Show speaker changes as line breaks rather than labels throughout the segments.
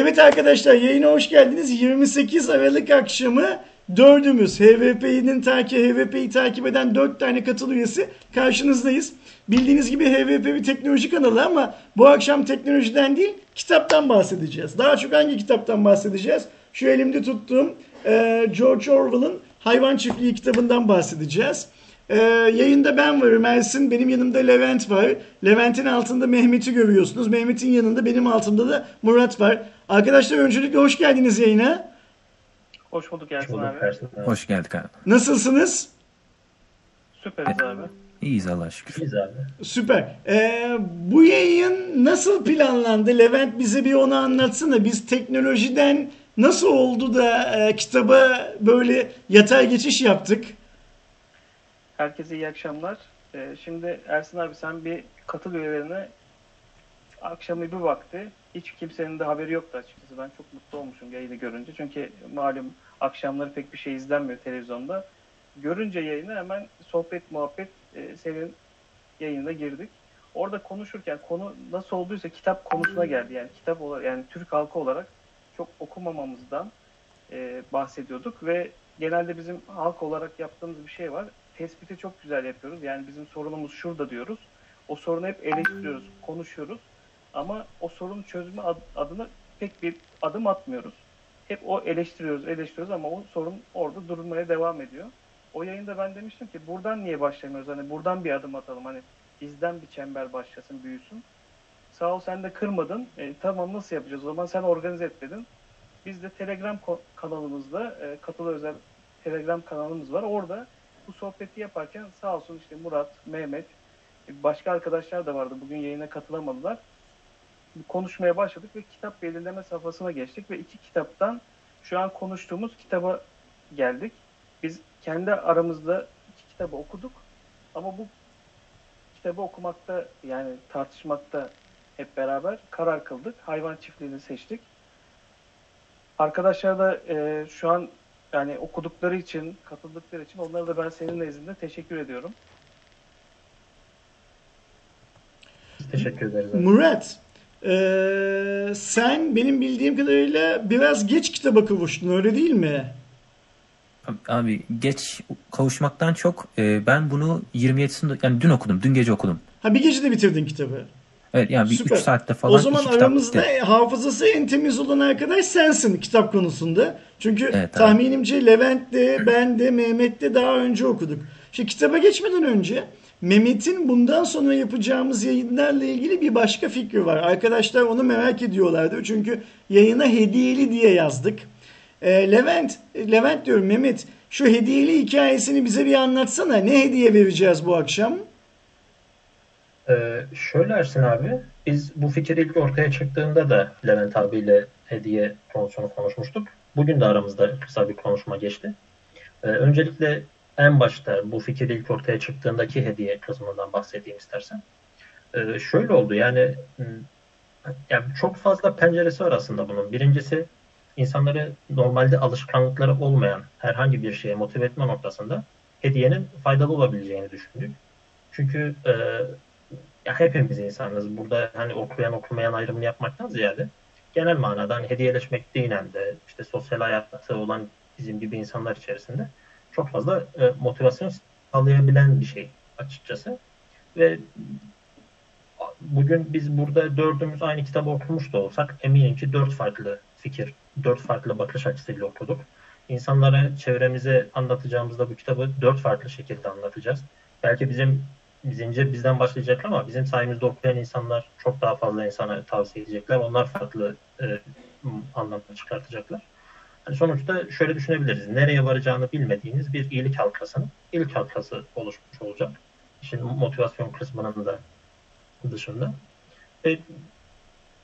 Evet arkadaşlar yayına hoş geldiniz. 28 Aralık akşamı dördümüz HVP'nin takip HVP'yi takip eden dört tane katıl üyesi karşınızdayız. Bildiğiniz gibi HVP bir teknoloji kanalı ama bu akşam teknolojiden değil kitaptan bahsedeceğiz. Daha çok hangi kitaptan bahsedeceğiz? Şu elimde tuttuğum George Orwell'ın Hayvan Çiftliği kitabından bahsedeceğiz. Ee, yayında ben varım Ersin. Benim yanımda Levent var. Levent'in altında Mehmet'i görüyorsunuz. Mehmet'in yanında benim altımda da Murat var. Arkadaşlar öncelikle hoş geldiniz yayına.
Hoş bulduk Ersin abi.
Hoş geldik abi.
Nasılsınız?
Süperiz abi.
İyiyiz Allah'a şükür.
İyiyiz abi.
Süper. Ee, bu yayın nasıl planlandı? Levent bize bir onu anlatsana. Biz teknolojiden nasıl oldu da e, kitaba böyle yatay geçiş yaptık?
Herkese iyi akşamlar. Ee, şimdi Ersin abi sen bir katıl üyelerine akşamı bir vakti hiç kimsenin de haberi yoktu açıkçası. Ben çok mutlu olmuşum yayını görünce. Çünkü malum akşamları pek bir şey izlenmiyor televizyonda. Görünce yayını hemen sohbet muhabbet e, senin yayına girdik. Orada konuşurken konu nasıl olduysa kitap konusuna geldi. Yani kitap olarak yani Türk halkı olarak çok okumamamızdan e, bahsediyorduk ve genelde bizim halk olarak yaptığımız bir şey var. Tespiti çok güzel yapıyoruz. Yani bizim sorunumuz şurada diyoruz. O sorunu hep eleştiriyoruz, konuşuyoruz. Ama o sorun çözümü ad- adına pek bir adım atmıyoruz. Hep o eleştiriyoruz, eleştiriyoruz ama o sorun orada durmaya devam ediyor. O yayında ben demiştim ki buradan niye başlamıyoruz? Hani buradan bir adım atalım. Hani bizden bir çember başlasın, büyüsün. Sağ ol sen de kırmadın. E, tamam nasıl yapacağız? O zaman sen organize et dedin. Biz de Telegram kanalımızda e, katılı özel Telegram kanalımız var. Orada bu sohbeti yaparken sağ olsun işte Murat, Mehmet, e, başka arkadaşlar da vardı. Bugün yayına katılamadılar. Konuşmaya başladık ve kitap belirleme safhasına geçtik ve iki kitaptan şu an konuştuğumuz kitaba geldik. Biz kendi aramızda iki kitabı okuduk ama bu kitabı okumakta yani tartışmakta hep beraber karar kıldık. Hayvan çiftliğini seçtik. Arkadaşlar da e, şu an yani okudukları için, katıldıkları için onlara da ben senin nezdinde teşekkür ediyorum.
Teşekkür ederiz.
Murat, e, sen benim bildiğim kadarıyla biraz geç kitaba kavuştun öyle değil mi?
Abi geç kavuşmaktan çok e, ben bunu 27'sinde yani dün okudum. Dün gece okudum.
Ha bir gecede bitirdin kitabı.
Evet yani bir
Süper.
3 saatte falan
o zaman
kitap
aramızda
bitti.
hafızası en temiz olan arkadaş sensin kitap konusunda. Çünkü
Evet, abi.
tahminimce Levent de ben de Mehmet de daha önce okuduk. Şimdi kitaba geçmeden önce Mehmet'in bundan sonra yapacağımız yayınlarla ilgili bir başka fikri var. Arkadaşlar onu merak ediyorlardı. Çünkü yayına hediyeli diye yazdık. Ee, Levent, Levent diyorum Mehmet şu hediyeli hikayesini bize bir anlatsana. Ne hediye vereceğiz bu akşam?
Ee, şöyle Ersin abi, biz bu fikir ilk ortaya çıktığında da Levent abiyle hediye konusunu konuşmuştuk. Bugün de aramızda kısa bir konuşma geçti. Ee, öncelikle en başta bu fikir ilk ortaya çıktığındaki hediye kısmından bahsedeyim istersen. Ee, şöyle oldu yani, yani çok fazla penceresi var aslında bunun. Birincisi insanları normalde alışkanlıkları olmayan herhangi bir şeye motive etme noktasında hediyenin faydalı olabileceğini düşündük. Çünkü e, ya hepimiz insanız. Burada hani okuyan okumayan ayrımını yapmaktan ziyade genel manada hani hediyeleşmek dinen de işte sosyal hayatta olan bizim gibi insanlar içerisinde çok fazla e, motivasyon sağlayabilen bir şey açıkçası. Ve bugün biz burada dördümüz aynı kitabı okumuş da olsak eminim ki dört farklı fikir, dört farklı bakış açısıyla okuduk. İnsanlara, çevremize anlatacağımızda bu kitabı dört farklı şekilde anlatacağız. Belki bizim bizince bizden başlayacak ama bizim sayemizde okuyan insanlar çok daha fazla insana tavsiye edecekler. Onlar farklı e, anlamda çıkartacaklar. Hani sonuçta şöyle düşünebiliriz. Nereye varacağını bilmediğiniz bir iyilik halkasının ilk halkası oluşmuş olacak. İşin motivasyon kısmının da dışında. E,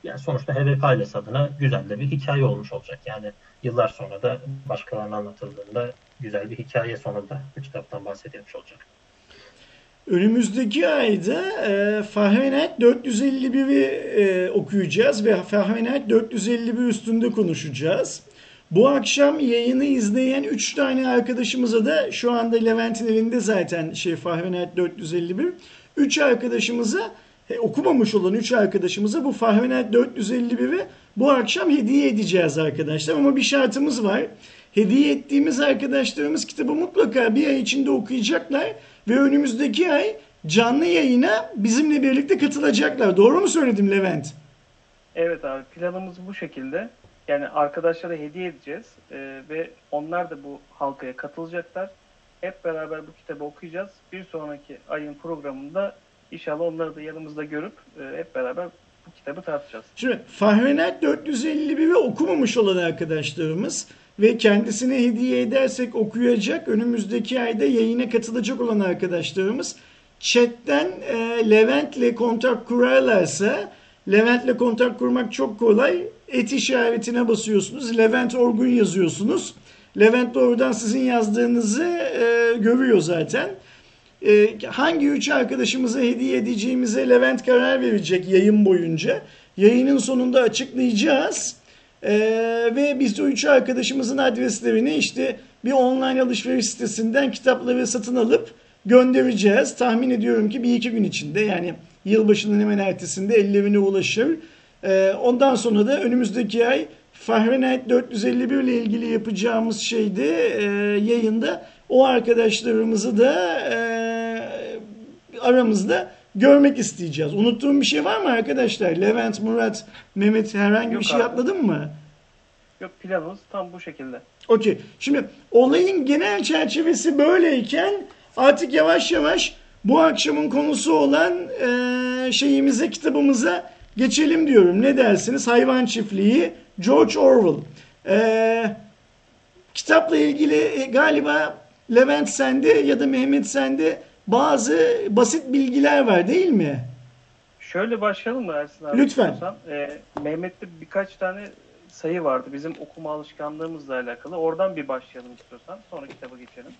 yani sonuçta HVP ailesi adına güzel de bir hikaye olmuş olacak. Yani yıllar sonra da başkalarına anlatıldığında güzel bir hikaye sonunda bu kitaptan bahsedilmiş olacak.
Önümüzdeki ayda e, Fahrenheit 451'i e, okuyacağız ve Fahrenheit 451 üstünde konuşacağız. Bu akşam yayını izleyen 3 tane arkadaşımıza da şu anda Levent'in elinde zaten şey Fahrenheit 451. 3 arkadaşımıza e, okumamış olan 3 arkadaşımıza bu Fahrenheit 451'i bu akşam hediye edeceğiz arkadaşlar ama bir şartımız var. Hediye ettiğimiz arkadaşlarımız kitabı mutlaka bir ay içinde okuyacaklar ve önümüzdeki ay canlı yayına bizimle birlikte katılacaklar. Doğru mu söyledim Levent?
Evet abi planımız bu şekilde. Yani arkadaşlara hediye edeceğiz Ee, ve onlar da bu halkaya katılacaklar. Hep beraber bu kitabı okuyacağız. Bir sonraki ayın programında inşallah onları da yanımızda görüp e, hep beraber bu kitabı tartışacağız.
Şimdi Fahrenheit 451'i okumamış olan arkadaşlarımız ve kendisine hediye edersek okuyacak önümüzdeki ayda yayına katılacak olan arkadaşlarımız chatten e, Levent'le kontak kurarlarsa Levent'le kontak kurmak çok kolay. Et işaretine basıyorsunuz. Levent Orgun yazıyorsunuz. Levent doğrudan sizin yazdığınızı e, görüyor zaten. E, hangi üç arkadaşımıza hediye edeceğimize Levent karar verecek yayın boyunca. Yayının sonunda açıklayacağız. E, ve biz de üç arkadaşımızın adreslerini işte bir online alışveriş sitesinden kitapları satın alıp göndereceğiz. Tahmin ediyorum ki bir iki gün içinde yani yılbaşının hemen ertesinde ellerine ulaşır. E, ondan sonra da önümüzdeki ay Fahrenheit 451 ile ilgili yapacağımız şeyde e, yayında o arkadaşlarımızı da e, aramızda görmek isteyeceğiz. Unuttuğum bir şey var mı arkadaşlar? Levent, Murat, Mehmet herhangi
Yok
bir şey
abi.
atladın mı?
Yok planımız tam bu şekilde.
Okey. Şimdi olayın genel çerçevesi böyleyken artık yavaş yavaş bu akşamın konusu olan e, şeyimize, kitabımıza geçelim diyorum. Ne dersiniz? Hayvan Çiftliği, George Orwell. E, kitapla ilgili e, galiba Levent sende ya da Mehmet sende bazı basit bilgiler var değil mi?
Şöyle başlayalım mı Ersin abi?
Lütfen.
Ee, Mehmet'te birkaç tane sayı vardı bizim okuma alışkanlığımızla alakalı. Oradan bir başlayalım istiyorsan. Sonra kitaba geçelim.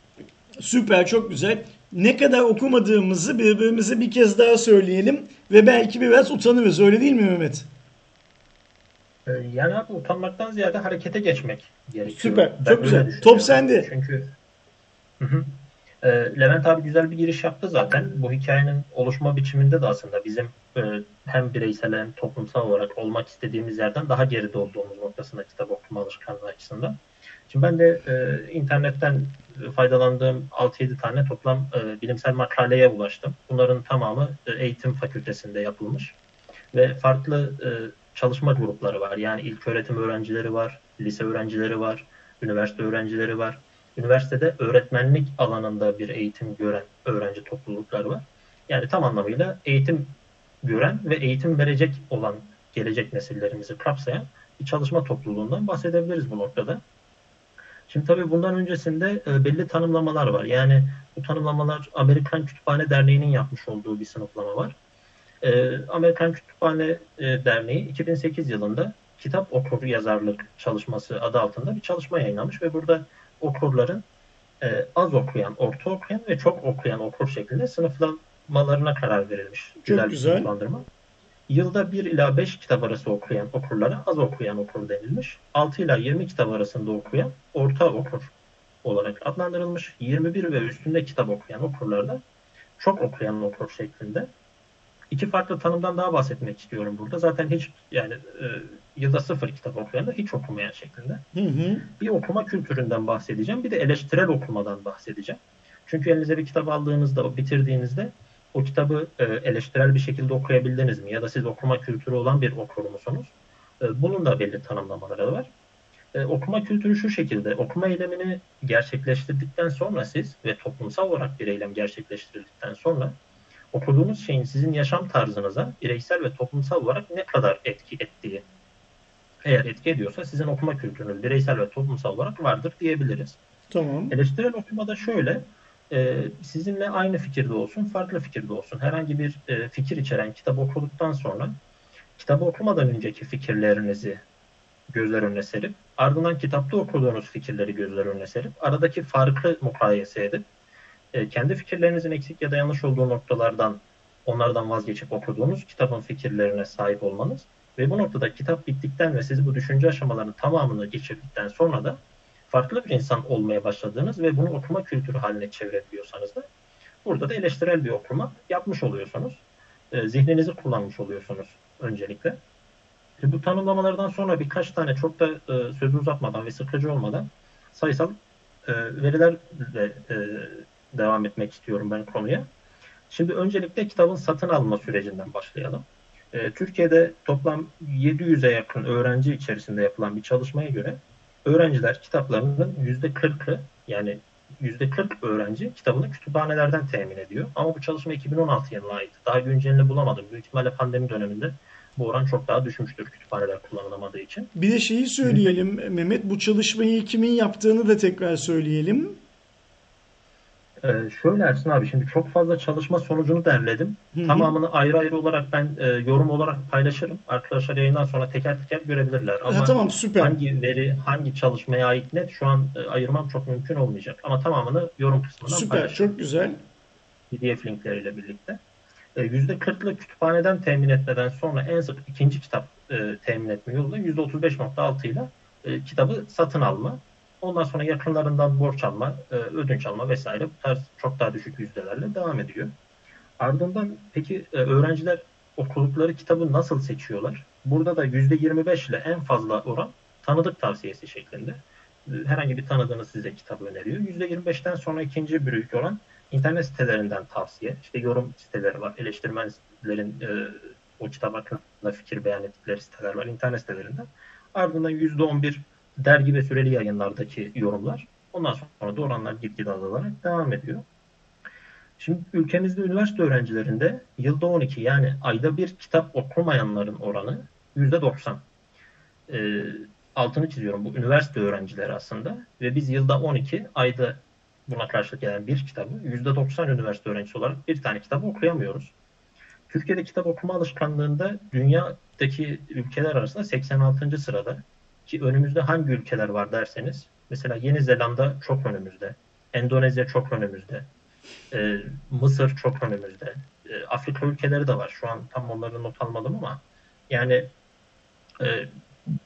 Süper, çok güzel. Ne kadar okumadığımızı birbirimize bir kez daha söyleyelim ve belki biraz utanırız. Öyle değil mi Mehmet?
Ee, Yani abi utanmaktan ziyade harekete geçmek gerekiyor.
Süper,
Ben
çok güzel. Top sende.
Çünkü Hı Ee, Levent abi güzel bir giriş yaptı zaten. Bu hikayenin oluşma biçiminde de aslında bizim e, hem bireysel hem toplumsal olarak olmak istediğimiz yerden daha geride olduğumuz noktasında kitap okuma alışkanlığı açısından. Şimdi ben de e, internetten faydalandığım 6-7 tane toplam e, bilimsel makaleye ulaştım. Bunların tamamı e, eğitim fakültesinde yapılmış ve farklı e, çalışma grupları var. Yani ilk öğretim öğrencileri var, lise öğrencileri var, üniversite öğrencileri var. Üniversitede öğretmenlik alanında bir eğitim gören öğrenci toplulukları var. Yani tam anlamıyla eğitim gören ve eğitim verecek olan gelecek nesillerimizi kapsayan bir çalışma topluluğundan bahsedebiliriz bu noktada. Şimdi tabii bundan öncesinde e, belli tanımlamalar var. Yani bu tanımlamalar Amerikan Kütüphane Derneği'nin yapmış olduğu bir sınıflama var. E, Amerikan Kütüphane e, Derneği 2008 yılında kitap okur yazarlık çalışması adı altında bir çalışma yayınlamış ve burada okurların e, az okuyan, orta okuyan ve çok okuyan okur şeklinde sınıflamalarına karar verilmiş.
Çok
bir
güzel.
sınıflandırma. Yılda 1 ila 5 kitap arası okuyan okurlara az okuyan okur denilmiş. 6 ila 20 kitap arasında okuyan orta okur olarak adlandırılmış. 21 ve üstünde kitap okuyan okurlarda çok okuyan okur şeklinde. İki farklı tanımdan daha bahsetmek istiyorum burada. Zaten hiç yani e, yılda sıfır kitap okuyan da hiç okumayan şeklinde
Hı hı.
bir okuma kültüründen bahsedeceğim. Bir de eleştirel okumadan bahsedeceğim. Çünkü elinize bir kitap aldığınızda, bitirdiğinizde o kitabı e, eleştirel bir şekilde okuyabildiniz mi? Ya da siz okuma kültürü olan bir okur musunuz? E, bunun da belli tanımlamaları var. E, okuma kültürü şu şekilde. Okuma eylemini gerçekleştirdikten sonra siz ve toplumsal olarak bir eylem gerçekleştirdikten sonra okuduğunuz şeyin sizin yaşam tarzınıza bireysel ve toplumsal olarak ne kadar etki ettiği eğer etki ediyorsa sizin okuma kültürünüz bireysel ve toplumsal olarak vardır diyebiliriz.
Tamam.
Eleştirel okumada şöyle, e, sizinle aynı fikirde olsun, farklı fikirde olsun. Herhangi bir e, fikir içeren kitabı okuduktan sonra kitabı okumadan önceki fikirlerinizi gözler önüne serip, ardından kitapta okuduğunuz fikirleri gözler önüne serip, aradaki farkı mukayese edip, e, kendi fikirlerinizin eksik ya da yanlış olduğu noktalardan onlardan vazgeçip okuduğunuz kitabın fikirlerine sahip olmanız ve bu noktada kitap bittikten ve siz bu düşünce aşamalarının tamamını geçirdikten sonra da farklı bir insan olmaya başladığınız ve bunu okuma kültürü haline çevirebiliyorsanız da burada da eleştirel bir okuma yapmış oluyorsunuz. E, zihninizi kullanmış oluyorsunuz öncelikle. Bu tanımlamalardan sonra birkaç tane çok da e, sözü uzatmadan ve sıkıcı olmadan sayısal e, verilerle e, devam etmek istiyorum ben konuya. Şimdi öncelikle kitabın satın alma sürecinden başlayalım. E, Türkiye'de toplam 700'e yakın öğrenci içerisinde yapılan bir çalışmaya göre öğrenciler kitaplarının %40'ı yani %40 öğrenci kitabını kütüphanelerden temin ediyor. Ama bu çalışma 2016 yılına ait. Daha güncelini bulamadım. Büyük ihtimalle pandemi döneminde bu oran çok daha düşmüştür kütüphaneler kullanılamadığı için.
Bir de şeyi söyleyelim Mehmet. Bu çalışmayı kimin yaptığını da tekrar söyleyelim.
Ee, şöyle Ersin abi şimdi çok fazla çalışma sonucunu derledim.
Hı-hı.
Tamamını ayrı ayrı olarak ben e, yorum olarak paylaşırım. Arkadaşlar yayından sonra teker teker görebilirler. Ama
ha, tamam süper.
hangi veri hangi çalışmaya ait net şu an e, ayırmam çok mümkün olmayacak. Ama tamamını yorum kısmından
Süper
paylaşırım.
çok güzel.
PDF linkleriyle birlikte. E, %40'lık kütüphaneden temin etmeden sonra en sık ikinci kitap e, temin etme yoluyla %35.6 ile e, kitabı satın alma. Ondan sonra yakınlarından borç alma, e, ödünç alma vesaire bu çok daha düşük yüzdelerle devam ediyor. Ardından peki e, öğrenciler okudukları kitabı nasıl seçiyorlar? Burada da %25 ile en fazla oran tanıdık tavsiyesi şeklinde. E, Herhangi bir tanıdığınız size kitabı öneriyor. %25'ten sonra ikinci büyük oran internet sitelerinden tavsiye. İşte yorum siteleri var. Eleştirmenlerin o kitap hakkında fikir beyan ettikleri siteler var. internet sitelerinden. Ardından %11 dergi ve süreli yayınlardaki yorumlar. Ondan sonra da oranlar gitgide azalarak devam ediyor. Şimdi ülkemizde üniversite öğrencilerinde yılda 12 yani ayda bir kitap okumayanların oranı %90. Ee, altını çiziyorum bu üniversite öğrencileri aslında ve biz yılda 12 ayda buna karşılık gelen bir kitabı %90 üniversite öğrencisi olarak bir tane kitabı okuyamıyoruz. Türkiye'de kitap okuma alışkanlığında dünyadaki ülkeler arasında 86. sırada ki önümüzde hangi ülkeler var derseniz mesela Yeni Zelanda çok önümüzde, Endonezya çok önümüzde, e, Mısır çok önümüzde, e, Afrika ülkeleri de var. Şu an tam onları not almadım ama yani e,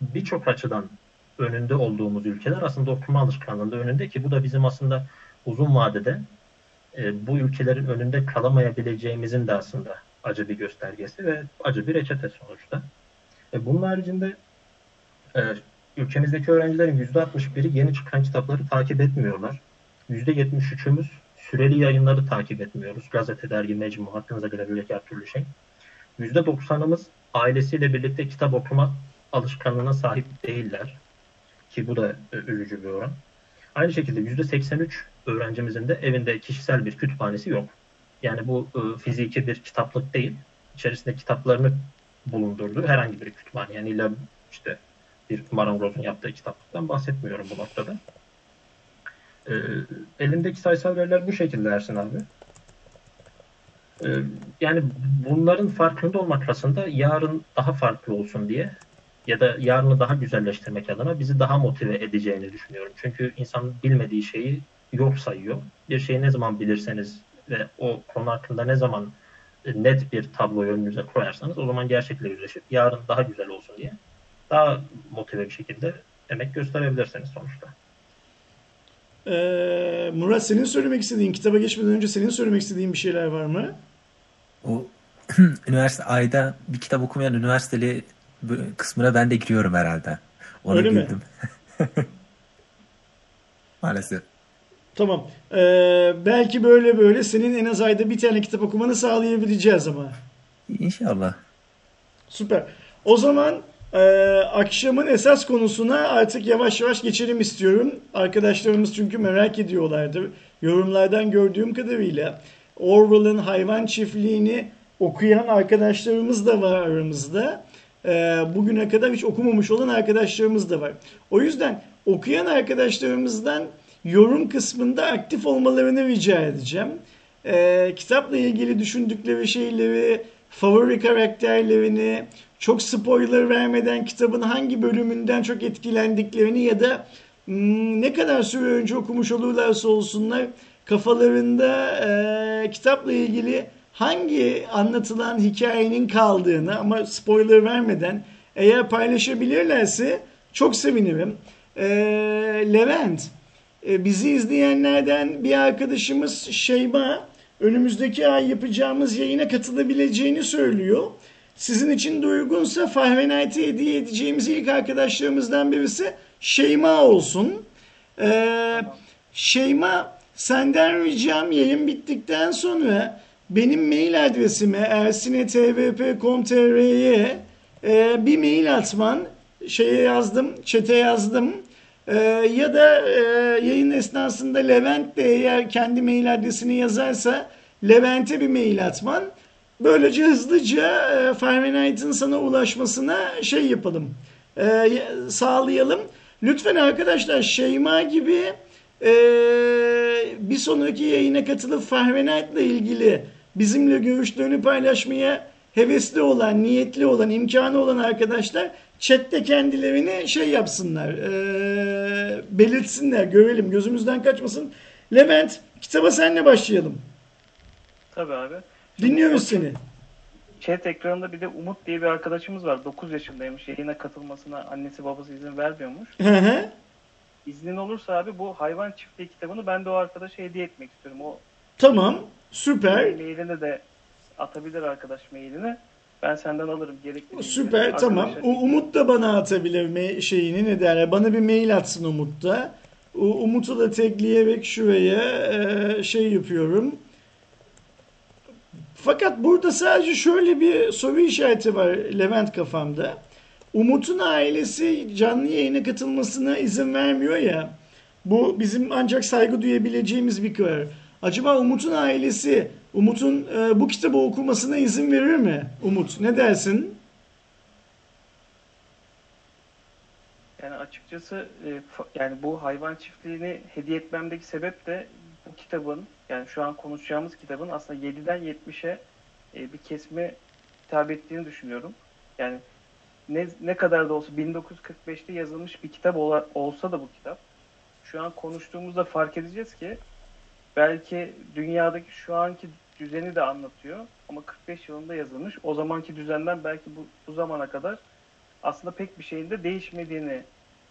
birçok açıdan önünde olduğumuz ülkeler aslında okuma alışkanlığında önünde ki bu da bizim aslında uzun vadede e, bu ülkelerin önünde kalamayabileceğimizin de aslında acı bir göstergesi ve acı bir reçete sonuçta. E, bunun haricinde e, ülkemizdeki öğrencilerin %61'i yeni çıkan kitapları takip etmiyorlar. %73'ümüz süreli yayınları takip etmiyoruz. Gazete, dergi, mecmu, hakkınıza gelebilecek her türlü şey. %90'ımız ailesiyle birlikte kitap okuma alışkanlığına sahip değiller. Ki bu da e, üzücü bir oran. Aynı şekilde %83 öğrencimizin de evinde kişisel bir kütüphanesi yok. Yani bu e, fiziki bir kitaplık değil. İçerisinde kitaplarını bulundurduğu herhangi bir kütüphane. Yani illa işte bir marangozun yaptığı kitaplıktan bahsetmiyorum bu noktada. E, elimdeki sayısal veriler bu şekilde Ersin abi. E, yani bunların farkında olmak aslında yarın daha farklı olsun diye ya da yarını daha güzelleştirmek adına bizi daha motive edeceğini düşünüyorum. Çünkü insan bilmediği şeyi yok sayıyor. Bir şeyi ne zaman bilirseniz ve o konu hakkında ne zaman net bir tabloyu önünüze koyarsanız o zaman gerçekle yüzleşip yarın daha güzel olsun diye daha motive bir şekilde emek gösterebilirsiniz sonuçta.
Ee, Murat senin söylemek istediğin, kitaba geçmeden önce senin söylemek istediğin bir şeyler var mı?
O üniversite ayda bir kitap okumayan üniversiteli kısmına ben de giriyorum herhalde. Onu
Öyle mi?
bildim. Maalesef.
Tamam. Ee, belki böyle böyle senin en az ayda bir tane kitap okumanı sağlayabileceğiz ama.
İnşallah.
Süper. O zaman e, akşamın esas konusuna artık yavaş yavaş geçelim istiyorum. Arkadaşlarımız çünkü merak ediyorlardı. Yorumlardan gördüğüm kadarıyla Orwell'ın hayvan çiftliğini okuyan arkadaşlarımız da var aramızda. E, bugüne kadar hiç okumamış olan arkadaşlarımız da var. O yüzden okuyan arkadaşlarımızdan yorum kısmında aktif olmalarını rica edeceğim. E, kitapla ilgili düşündükleri şeyleri, favori karakterlerini, çok spoiler vermeden kitabın hangi bölümünden çok etkilendiklerini ya da hmm, ne kadar süre önce okumuş olurlarsa olsunlar kafalarında e, kitapla ilgili hangi anlatılan hikayenin kaldığını ama spoiler vermeden eğer paylaşabilirlerse çok sevinirim. E, Levent, e, bizi izleyenlerden bir arkadaşımız Şeyma önümüzdeki ay yapacağımız yayına katılabileceğini söylüyor. Sizin için de uygunsa Fahrenheit'e hediye edeceğimiz ilk arkadaşlarımızdan birisi Şeyma olsun. Ee, Şeyma senden ricam yayın bittikten sonra benim mail adresime ersinetvp.com.tr'ye e, bir mail atman şeye yazdım, çete yazdım. Ee, ya da e, yayın esnasında Levent de eğer kendi mail adresini yazarsa Levent'e bir mail atman. Böylece hızlıca e, Fahrenheit'in sana ulaşmasına şey yapalım, e, sağlayalım. Lütfen arkadaşlar Şeyma gibi e, bir sonraki yayına katılıp Fahrenheit'la ilgili bizimle görüşlerini paylaşmaya hevesli olan, niyetli olan, imkanı olan arkadaşlar chatte kendilerini şey yapsınlar, e, belirtsinler, görelim, gözümüzden kaçmasın. Levent, kitaba senle başlayalım.
Tabii abi.
Dinliyoruz seni.
Chat ekranında bir de Umut diye bir arkadaşımız var. 9 yaşındaymış. Yayına katılmasına annesi babası izin vermiyormuş.
Hı hı.
İznin olursa abi bu hayvan çiftliği kitabını ben de o arkadaşa hediye etmek istiyorum. O
Tamam, süper.
mailini de atabilir arkadaş mailini. Ben senden alırım gerekli bilgileri.
Süper tamam.
Arkadaşa-
O Umut da bana atabilir me- şeyini ne derler. Bana bir mail atsın Umut da. O Umut'u da tekleyerek şuraya e, şey yapıyorum. Fakat burada sadece şöyle bir soru işareti var Levent kafamda. Umut'un ailesi canlı yayına katılmasına izin vermiyor ya. Bu bizim ancak saygı duyabileceğimiz bir karar. Acaba Umut'un ailesi Umut'un e, bu kitabı okumasına izin verir mi? Umut ne dersin?
Yani açıkçası e, yani bu hayvan çiftliğini hediye etmemdeki sebep de bu kitabın yani şu an konuşacağımız kitabın aslında 7'den 70'e e, bir kesme hitap ettiğini düşünüyorum. Yani ne, ne kadar da olsa 1945'te yazılmış bir kitap ola- olsa da bu kitap şu an konuştuğumuzda fark edeceğiz ki belki dünyadaki şu anki düzeni de anlatıyor ama 45 yılında yazılmış. O zamanki düzenden belki bu, bu zamana kadar aslında pek bir şeyin de değişmediğini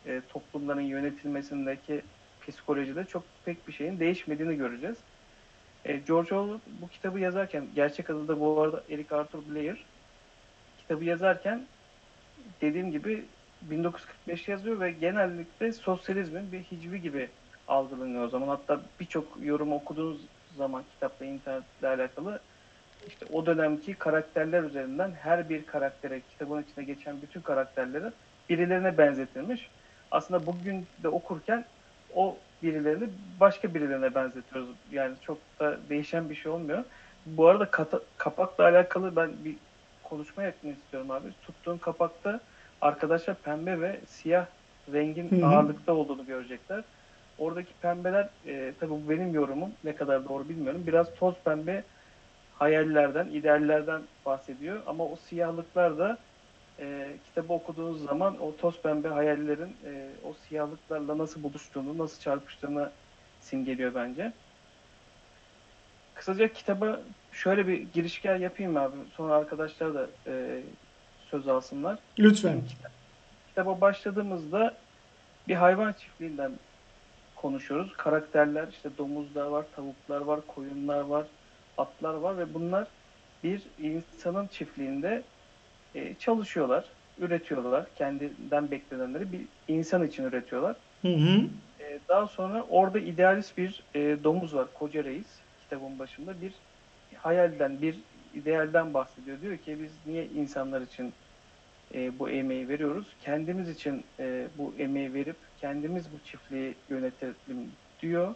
e, toplumların yönetilmesindeki psikolojide çok pek bir şeyin değişmediğini göreceğiz. E, George Orwell bu kitabı yazarken gerçek adı da bu arada Eric Arthur Blair kitabı yazarken dediğim gibi 1945 yazıyor ve genellikle sosyalizmin bir hicvi gibi algılanıyor o zaman. Hatta birçok yorum okuduğunuz zaman kitapla internetle alakalı işte o dönemki karakterler üzerinden her bir karaktere, kitabın içinde geçen bütün karakterleri birilerine benzetilmiş. Aslında bugün de okurken o birilerini başka birilerine benzetiyoruz. Yani çok da değişen bir şey olmuyor. Bu arada kata- kapakla alakalı ben bir konuşma yapmak istiyorum abi. Tuttuğun kapakta arkadaşlar pembe ve siyah rengin
Hı hı.
ağırlıkta olduğunu görecekler. Oradaki pembeler, e, tabii bu benim yorumum, ne kadar doğru bilmiyorum. Biraz toz pembe hayallerden, ideallerden bahsediyor. Ama o siyahlıklar da e, kitabı okuduğunuz zaman o toz pembe hayallerin e, o siyahlıklarla nasıl buluştuğunu, nasıl çarpıştığını simgeliyor bence. Kısaca kitaba şöyle bir girişker yapayım abi. Sonra arkadaşlar da e, söz alsınlar.
Lütfen.
Kitaba başladığımızda bir hayvan çiftliğinden konuşuyoruz. Karakterler işte domuzlar var, tavuklar var, koyunlar var, atlar var ve bunlar bir insanın çiftliğinde e, çalışıyorlar, üretiyorlar. Kendinden beklenenleri bir insan için üretiyorlar.
Hı hı.
E, daha sonra orada idealist bir e, domuz var, koca reis kitabın başında bir hayalden, bir idealden bahsediyor. Diyor ki biz niye insanlar için e, bu emeği veriyoruz? Kendimiz için e, bu emeği verip kendimiz bu çiftliği yönetelim diyor.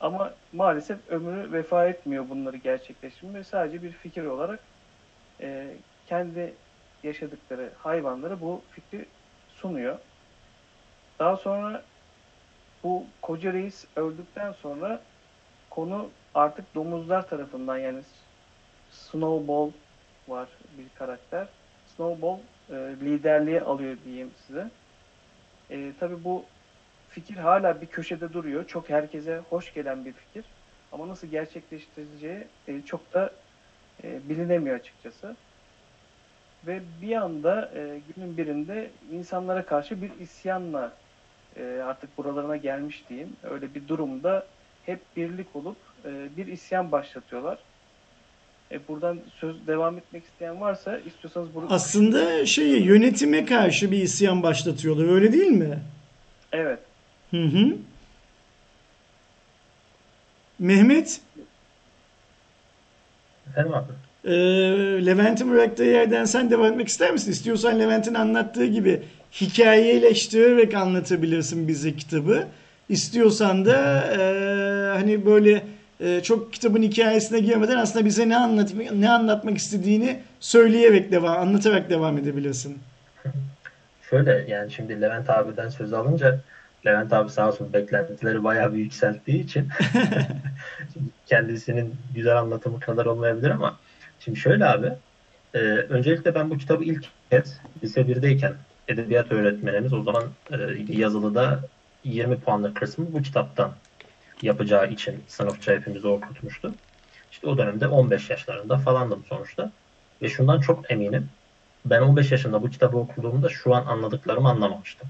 Ama maalesef ömrü vefa etmiyor bunları gerçekleştirmeye. Sadece bir fikir olarak e, kendi yaşadıkları hayvanlara bu fikri sunuyor. Daha sonra bu koca reis öldükten sonra konu artık domuzlar tarafından yani Snowball var bir karakter. Snowball e, liderliği alıyor diyeyim size. E, Tabi bu fikir hala bir köşede duruyor. Çok herkese hoş gelen bir fikir. Ama nasıl gerçekleştireceği e, çok da e, bilinemiyor açıkçası. Ve bir anda e, günün birinde insanlara karşı bir isyanla e, artık buralarına gelmiş diyeyim. Öyle bir durumda hep birlik olup e, bir isyan başlatıyorlar. E, buradan söz devam etmek isteyen varsa istiyorsanız bunu
Aslında şeyi yönetime karşı bir isyan başlatıyorlar öyle değil mi?
Evet.
Hı hı. Mehmet
Efendim abi.
E, Levent'in bıraktığı yerden sen devam etmek ister misin? İstiyorsan Levent'in anlattığı gibi hikayeleştirerek anlatabilirsin bize kitabı. İstiyorsan da e, hani böyle e, çok kitabın hikayesine girmeden aslında bize ne anlat ne anlatmak istediğini söyleyerek devam anlatarak devam edebilirsin.
Şöyle yani şimdi Levent abiden söz alınca Levent abi sağ olsun beklentileri bayağı bir yükselttiği için kendisinin güzel anlatımı kadar olmayabilir ama şimdi şöyle abi e, öncelikle ben bu kitabı ilk kez lise 1'deyken edebiyat öğretmenimiz o zaman e, yazılıda 20 puanlık kısmı bu kitaptan yapacağı için sınıfça hepimizi okutmuştu. İşte o dönemde 15 yaşlarında falandım sonuçta. Ve şundan çok eminim. Ben 15 yaşında bu kitabı okuduğumda şu an anladıklarımı anlamamıştım.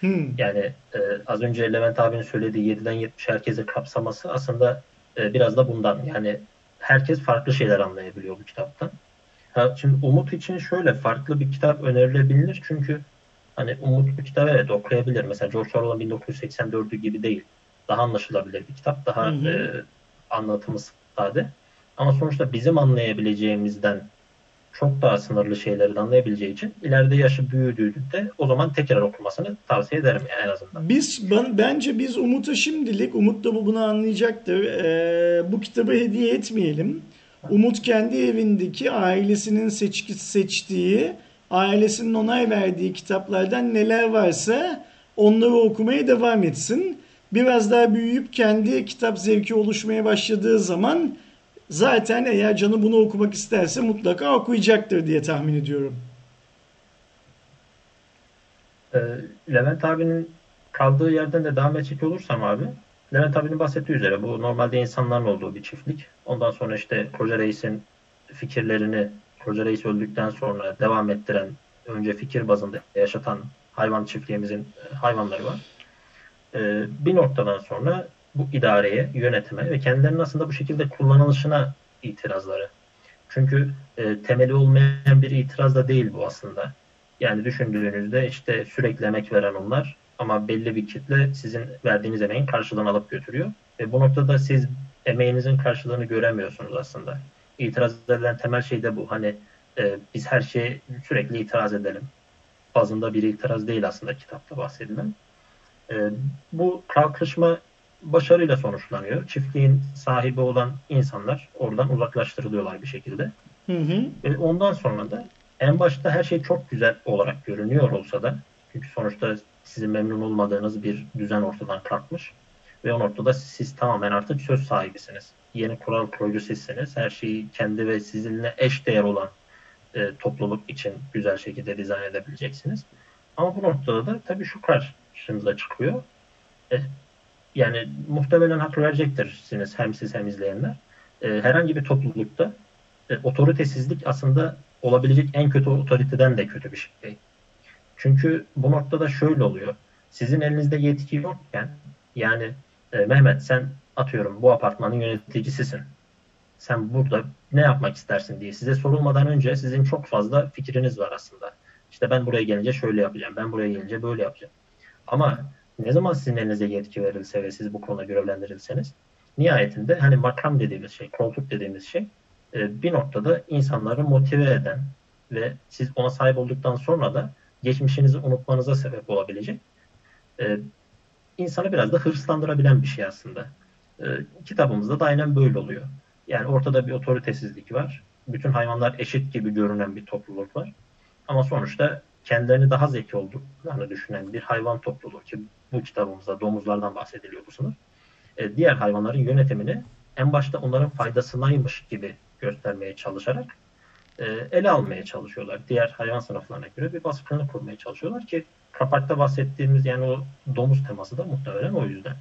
Hmm.
Yani e, az önce Levent abinin söylediği 7'den 70 herkese kapsaması aslında e, biraz da bundan. Yani herkes farklı şeyler anlayabiliyor bu kitaptan. Ha, şimdi Umut için şöyle farklı bir kitap önerilebilir. Çünkü hani Umut bu kitabı evet okuyabilir. Mesela George Orwell'ın 1984'ü gibi değil. Daha anlaşılabilir bir kitap. Daha
Hı hı.
e, anlatımı sade. Ama sonuçta bizim anlayabileceğimizden çok daha sınırlı şeyleri anlayabileceği için ileride yaşı büyüdüğünde o zaman tekrar okumasını tavsiye ederim yani en azından.
Biz ben, bence biz Umut'a şimdilik Umut da bu bunu anlayacaktır. Ee, bu kitabı hediye etmeyelim. Umut kendi evindeki ailesinin seçki, seçtiği, ailesinin onay verdiği kitaplardan neler varsa onları okumaya devam etsin. Biraz daha büyüyüp kendi kitap zevki oluşmaya başladığı zaman zaten eğer canı bunu okumak isterse mutlaka okuyacaktır diye tahmin ediyorum.
Ee, Levent abinin kaldığı yerden de devam edecek olursam abi Levent abinin bahsettiği üzere bu normalde insanların olduğu bir çiftlik. Ondan sonra işte Koca Reis'in fikirlerini Koca Reis öldükten sonra devam ettiren önce fikir bazında yaşatan hayvan çiftliğimizin e, hayvanları var. Ee, bir noktadan sonra bu idareye, yönetime ve kendilerinin aslında bu şekilde kullanılışına itirazları. Çünkü e, temeli olmayan bir itiraz da değil bu aslında. Yani düşündüğünüzde işte sürekli emek veren onlar ama belli bir kitle sizin verdiğiniz emeğin karşılığını alıp götürüyor. Ve bu noktada siz emeğinizin karşılığını göremiyorsunuz aslında. İtiraz edilen temel şey de bu. Hani e, biz her şeye sürekli itiraz edelim. Bazında bir itiraz değil aslında kitapta bahsedilen. E, bu kalkışma başarıyla sonuçlanıyor. Çiftliğin sahibi olan insanlar oradan uzaklaştırılıyorlar bir şekilde.
Hı hı.
Ve ondan sonra da en başta her şey çok güzel olarak görünüyor olsa da çünkü sonuçta sizin memnun olmadığınız bir düzen ortadan kalkmış ve o noktada siz tamamen artık söz sahibisiniz. Yeni kural koyucu sizsiniz. Her şeyi kendi ve sizinle eş değer olan e, topluluk için güzel şekilde dizayn edebileceksiniz. Ama bu noktada da tabii şu karşınıza çıkıyor. E, yani muhtemelen hak verecektirirsiniz hem siz hem izleyenler. E, herhangi bir toplulukta e, otoritesizlik aslında olabilecek en kötü otoriteden de kötü bir şey. Çünkü bu noktada şöyle oluyor. Sizin elinizde yetki yokken yani e, Mehmet sen atıyorum bu apartmanın yöneticisisin. Sen burada ne yapmak istersin diye size sorulmadan önce sizin çok fazla fikriniz var aslında. İşte ben buraya gelince şöyle yapacağım, ben buraya gelince böyle yapacağım. Ama ne zaman sizin elinize yetki verilse ve siz bu konuda görevlendirilseniz nihayetinde hani makam dediğimiz şey, koltuk dediğimiz şey e, bir noktada insanları motive eden ve siz ona sahip olduktan sonra da geçmişinizi unutmanıza sebep olabilecek e, insanı biraz da hırslandırabilen bir şey aslında. E, kitabımızda da aynen böyle oluyor. Yani ortada bir otoritesizlik var. Bütün hayvanlar eşit gibi görünen bir topluluk var. Ama sonuçta kendilerini daha zeki olduklarını düşünen bir hayvan topluluğu ki bu kitabımızda domuzlardan bahsediliyor bu sınıf. E, diğer hayvanların yönetimini en başta onların faydasınaymış gibi göstermeye çalışarak e, ele almaya çalışıyorlar. Diğer hayvan sınıflarına göre bir baskını kurmaya çalışıyorlar ki kapakta bahsettiğimiz yani o domuz teması da muhtemelen o yüzden.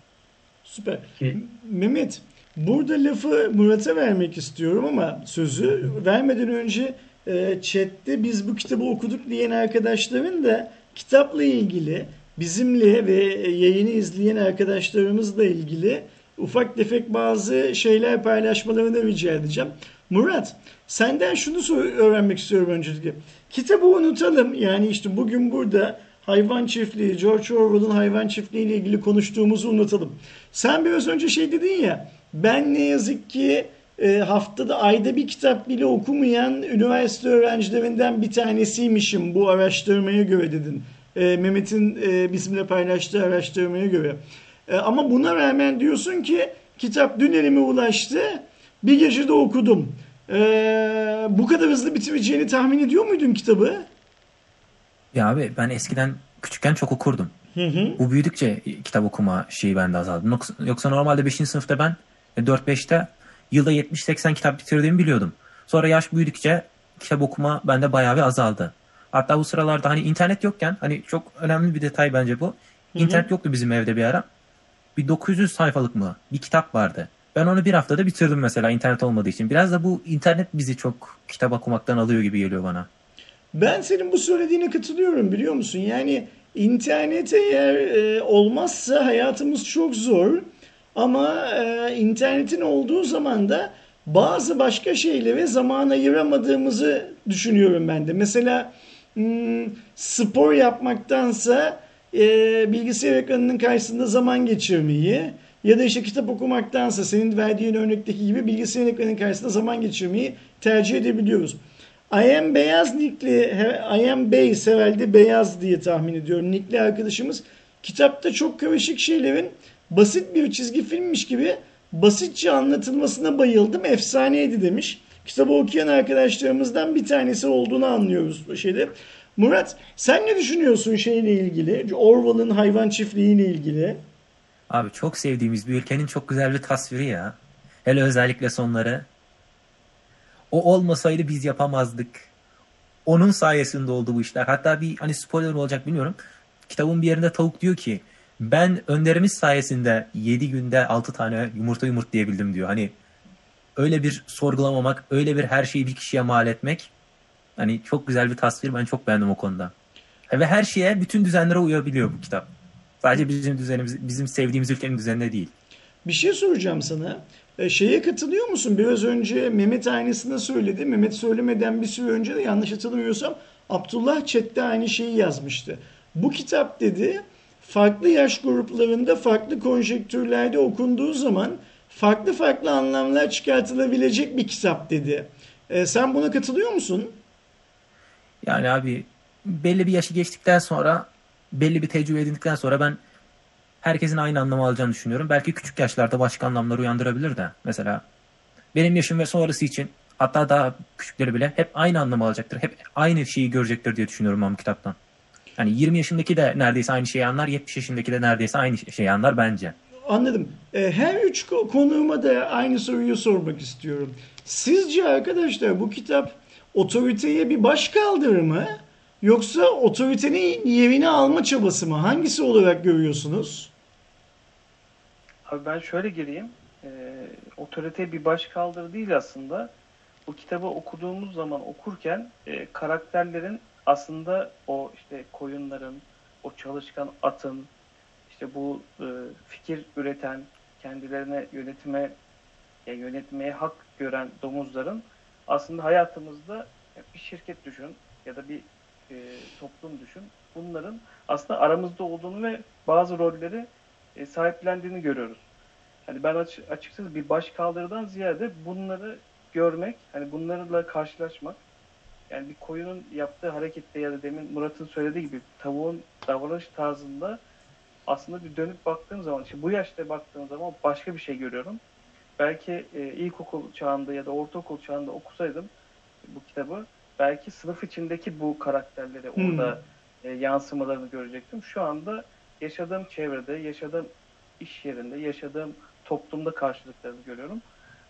Süper.
Ki
Mehmet, burada lafı Murat'a vermek istiyorum ama sözü vermeden önce e, chatte biz bu kitabı okuduk diyen arkadaşların da kitapla ilgili bizimle ve yayını izleyen arkadaşlarımızla ilgili ufak tefek bazı şeyler paylaşmalarını rica edeceğim. Murat, senden şunu sor- öğrenmek istiyorum öncelikle. Kitabı unutalım. Yani işte bugün burada hayvan çiftliği, George Orwell'ın hayvan çiftliği ile ilgili konuştuğumuzu unutalım. Sen biraz önce şey dedin ya, ben ne yazık ki e, haftada ayda bir kitap bile okumayan üniversite öğrencilerinden bir tanesiymişim bu araştırmaya göre dedin. E, Mehmet'in e, bizimle paylaştığı araştırmaya göre. E, ama buna rağmen diyorsun ki kitap dün elime ulaştı. Bir gecede okudum. E, bu kadar hızlı bitireceğini tahmin ediyor muydun kitabı?
Ya abi ben eskiden küçükken çok okurdum.
Hı hı.
Bu büyüdükçe kitap okuma şeyi bende azaldı. Yoksa, normalde 5. sınıfta ben 4-5'te yılda 70-80 kitap bitirdiğimi biliyordum. Sonra yaş büyüdükçe kitap okuma bende bayağı bir azaldı. Hatta bu sıralarda hani internet yokken hani çok önemli bir detay bence bu. İnternet yoktu bizim evde bir ara. Bir 900 sayfalık mı bir kitap vardı. Ben onu bir haftada bitirdim mesela internet olmadığı için. Biraz da bu internet bizi çok kitap okumaktan alıyor gibi geliyor bana.
Ben senin bu söylediğine katılıyorum biliyor musun? Yani internet eğer e, olmazsa hayatımız çok zor. Ama e, internetin olduğu zaman da bazı başka şeylere zaman ayıramadığımızı düşünüyorum ben de. Mesela spor yapmaktansa e, bilgisayar ekranının karşısında zaman geçirmeyi ya da işte kitap okumaktansa senin verdiğin örnekteki gibi bilgisayar ekranının karşısında zaman geçirmeyi tercih edebiliyoruz. I am Beyaz Nickli, I am Beyaz herhalde Beyaz diye tahmin ediyorum. Nickli arkadaşımız kitapta çok karışık şeylerin basit bir çizgi filmmiş gibi basitçe anlatılmasına bayıldım. Efsaneydi demiş. Kitabı okuyan arkadaşlarımızdan bir tanesi olduğunu anlıyoruz bu şeyde. Murat sen ne düşünüyorsun şeyle ilgili? Orwell'ın hayvan çiftliğiyle ilgili.
Abi çok sevdiğimiz bir ülkenin çok güzel bir tasviri ya. Hele özellikle sonları. O olmasaydı biz yapamazdık. Onun sayesinde oldu bu işler. Hatta bir hani spoiler olacak bilmiyorum. Kitabın bir yerinde tavuk diyor ki ben önderimiz sayesinde 7 günde 6 tane yumurta yumurtlayabildim diyor. Hani öyle bir sorgulamamak, öyle bir her şeyi bir kişiye mal etmek hani çok güzel bir tasvir. Ben çok beğendim o konuda. Ve her şeye, bütün düzenlere uyabiliyor bu kitap. Sadece bizim düzenimiz, bizim sevdiğimiz ülkenin düzenine değil.
Bir şey soracağım sana. E, şeye katılıyor musun? Biraz önce Mehmet aynısını söyledi. Mehmet söylemeden bir süre önce de yanlış hatırlamıyorsam Abdullah chatte aynı şeyi yazmıştı. Bu kitap dedi farklı yaş gruplarında farklı konjektürlerde okunduğu zaman farklı farklı anlamlar çıkartılabilecek bir kitap dedi. E, sen buna katılıyor musun?
Yani abi belli bir yaşı geçtikten sonra belli bir tecrübe edindikten sonra ben herkesin aynı anlamı alacağını düşünüyorum. Belki küçük yaşlarda başka anlamlar uyandırabilir de. Mesela benim yaşım ve sonrası için hatta daha küçükleri bile hep aynı anlamı alacaktır. Hep aynı şeyi görecektir diye düşünüyorum ben bu kitaptan. Yani 20 yaşındaki de neredeyse aynı şeyi anlar, 70 yaşındaki de neredeyse aynı şeyi anlar bence.
Anladım. E, her üç konuğuma da aynı soruyu sormak istiyorum. Sizce arkadaşlar bu kitap otoriteye bir baş kaldırır mı? Yoksa otoritenin yerini alma çabası mı? Hangisi olarak görüyorsunuz?
Abi ben şöyle gireyim. E, otorite bir baş kaldır değil aslında. Bu kitabı okuduğumuz zaman okurken e, karakterlerin aslında o işte koyunların, o çalışkan atın, işte bu e, fikir üreten, kendilerine yönetime ya yönetmeye hak gören domuzların aslında hayatımızda bir şirket düşün ya da bir e, toplum düşün. Bunların aslında aramızda olduğunu ve bazı rolleri e, sahiplendiğini görüyoruz. Hani ben aç, açıkçası bir baş kaldırıdan ziyade bunları görmek, hani bunlarla karşılaşmak, yani bir koyunun yaptığı harekette ya da demin Murat'ın söylediği gibi tavuğun davranış tarzında aslında bir dönüp baktığım zaman, işte bu yaşta baktığım zaman başka bir şey görüyorum. Belki e, ilkokul çağında ya da ortaokul çağında okusaydım bu kitabı belki sınıf içindeki bu karakterleri
Hmm.
orada e, yansımalarını görecektim. Şu anda yaşadığım çevrede, yaşadığım iş yerinde, yaşadığım toplumda karşılıklarını görüyorum.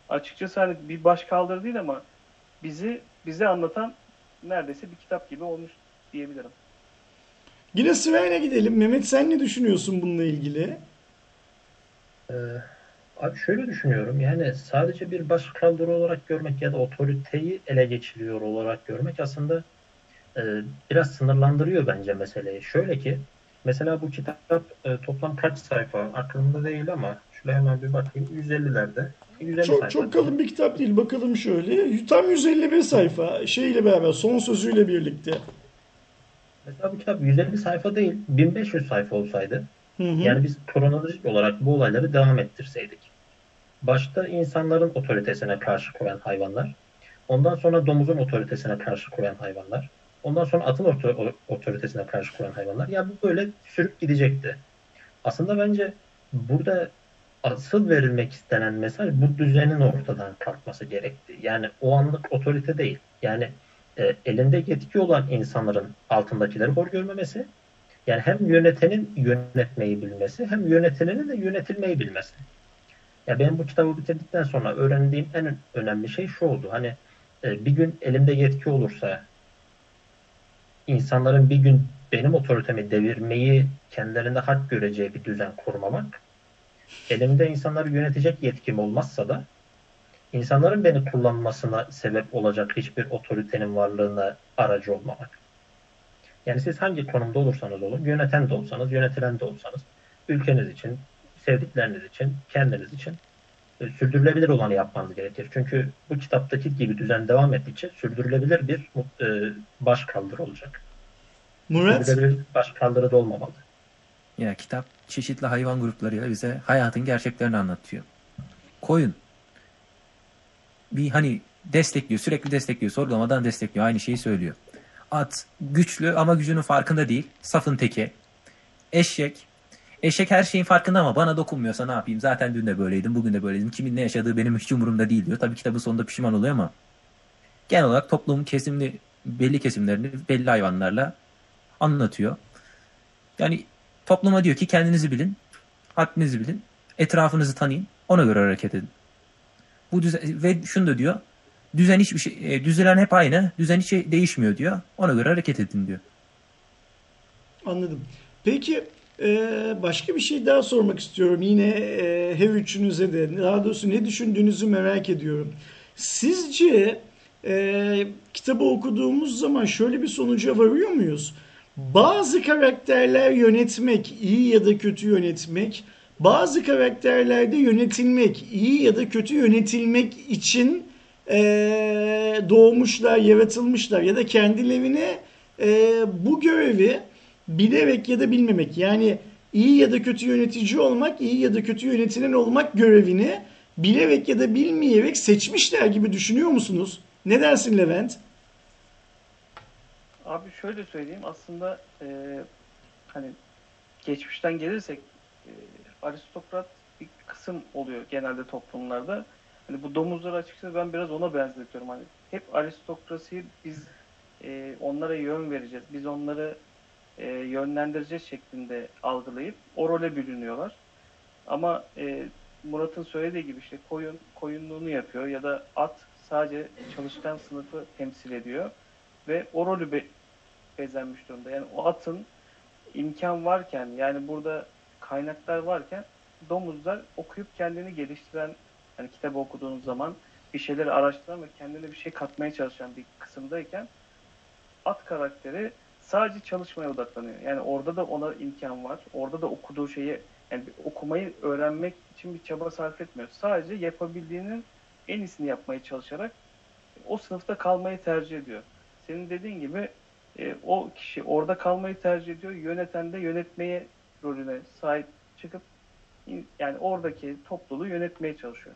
Açıkçası hani bir baş kaldırı değil ama bizi bize anlatan neredeyse bir kitap gibi olmuş diyebilirim.
Yine sırayla gidelim. Mehmet sen ne düşünüyorsun bununla ilgili?
Ee, abi şöyle düşünüyorum yani sadece bir baş kaldırı olarak görmek ya da otoriteyi ele geçiriyor olarak görmek aslında e, biraz sınırlandırıyor bence meseleyi. Şöyle ki Mesela bu kitap e, toplam kaç sayfa aklımda değil ama şöyle hemen bir bakayım 150'lerde. 150
Çok
sayfa.
çok kalın bir kitap değil. Bakalım şöyle. Tam 151 sayfa. Şeyle beraber son sözüyle birlikte.
Mesela bu kitap 150 sayfa değil 1500 sayfa olsaydı
Hı hı.
yani biz kronolojik olarak bu olayları devam ettirseydik. Başta insanların otoritesine karşı koyan hayvanlar, ondan sonra domuzun otoritesine karşı koyan hayvanlar, ondan sonra atın oto- otoritesine karşı koyan hayvanlar. Ya bu böyle sürüp gidecekti. Aslında bence burada asıl verilmek istenen mesaj bu düzenin ortadan kalkması gerekti. Yani o anlık otorite değil. Yani e, elinde yetki olan insanların altındakileri hor görmemesi, yani hem yönetenin yönetmeyi bilmesi, hem yönetilenin de yönetilmeyi bilmesi. Ya ben bu kitabı bitirdikten sonra öğrendiğim en önemli şey şu oldu. Hani e, bir gün elimde yetki olursa insanların bir gün benim otoritemi devirmeyi kendilerinde hak göreceği bir düzen kurmamak, elimde insanları yönetecek yetkim olmazsa da insanların beni kullanmasına sebep olacak hiçbir otoritenin varlığına aracı olmamak. Yani siz hangi konumda olursanız olun, yöneten de olsanız, yönetilen de olsanız, ülkeniz için, sevdikleriniz için, kendiniz için e, sürdürülebilir olanı yapmanız gerekir. Çünkü bu kitaptaki gibi düzen devam ettikçe sürdürülebilir bir e, baş kaldırı olacak.
Murat,
Sürdürülebilir baş kaldırı da olmamalı.
Ya kitap çeşitli hayvan gruplarıyla bize hayatın gerçeklerini anlatıyor. Koyun bir hani destekliyor, sürekli destekliyor, sorgulamadan destekliyor, aynı şeyi söylüyor. At güçlü ama gücünün farkında değil, safın teki. Eşek, eşek her şeyin farkında ama bana dokunmuyorsa ne yapayım? Zaten dün de böyleydim, bugün de böyleydim. Kimin ne yaşadığı benim hiç umurumda değil diyor. Tabii kitabın sonunda pişman oluyor ama genel olarak toplumun kesimli belli kesimlerini belli hayvanlarla anlatıyor. Yani topluma diyor ki kendinizi bilin, haddinizi bilin, etrafınızı tanıyın, ona göre hareket edin. Bu düzen, ve şunu da diyor, düzen hiçbir şey, e, düzen hep aynı, düzen hiç şey değişmiyor diyor. Ona göre hareket edin diyor.
anladım. Peki e, başka bir şey daha sormak istiyorum. Yine e, üçünüze de. Daha doğrusu ne düşündüğünüzü merak ediyorum. Sizce e, kitabı okuduğumuz zaman şöyle bir sonuca varıyor muyuz? Bazı karakterler yönetmek, iyi ya da kötü yönetmek, bazı karakterlerde yönetilmek, iyi ya da kötü yönetilmek için e, doğmuşlar, yaratılmışlar ya da kendilerine e, bu görevi bilerek ya da bilmemek yani iyi ya da kötü yönetici olmak, iyi ya da kötü yönetilen olmak görevini bilerek ya da bilmeyerek seçmişler gibi düşünüyor musunuz? Ne dersin Levent?
Abi şöyle söyleyeyim aslında e, hani geçmişten gelirsek aristokrat bir kısım oluyor genelde toplumlarda. Hani bu domuzları açıkçası ben biraz ona benzetiyorum. Hani hep aristokrasiyi biz e, onlara yön vereceğiz. Biz onları e, yönlendireceğiz şeklinde algılayıp o role bürünüyorlar. Ama e, Murat'ın söylediği gibi işte koyun koyunluğunu yapıyor ya da at sadece çalışkan sınıfı temsil ediyor ve o rolü be- bezenmiş durumda. Yani o atın imkan varken yani burada kaynaklar varken domuzlar okuyup kendini geliştiren hani kitabı okuduğunuz zaman bir şeyleri araştıran ve kendine bir şey katmaya çalışan bir kısımdayken at karakteri sadece çalışmaya odaklanıyor. Yani orada da ona imkan var. Orada da okuduğu şeyi yani okumayı öğrenmek için bir çaba sarf etmiyor. Sadece yapabildiğinin en iyisini yapmaya çalışarak o sınıfta kalmayı tercih ediyor. Senin dediğin gibi e, o kişi orada kalmayı tercih ediyor. Yöneten de yönetmeye rolüne sahip çıkıp yani oradaki topluluğu yönetmeye çalışıyor.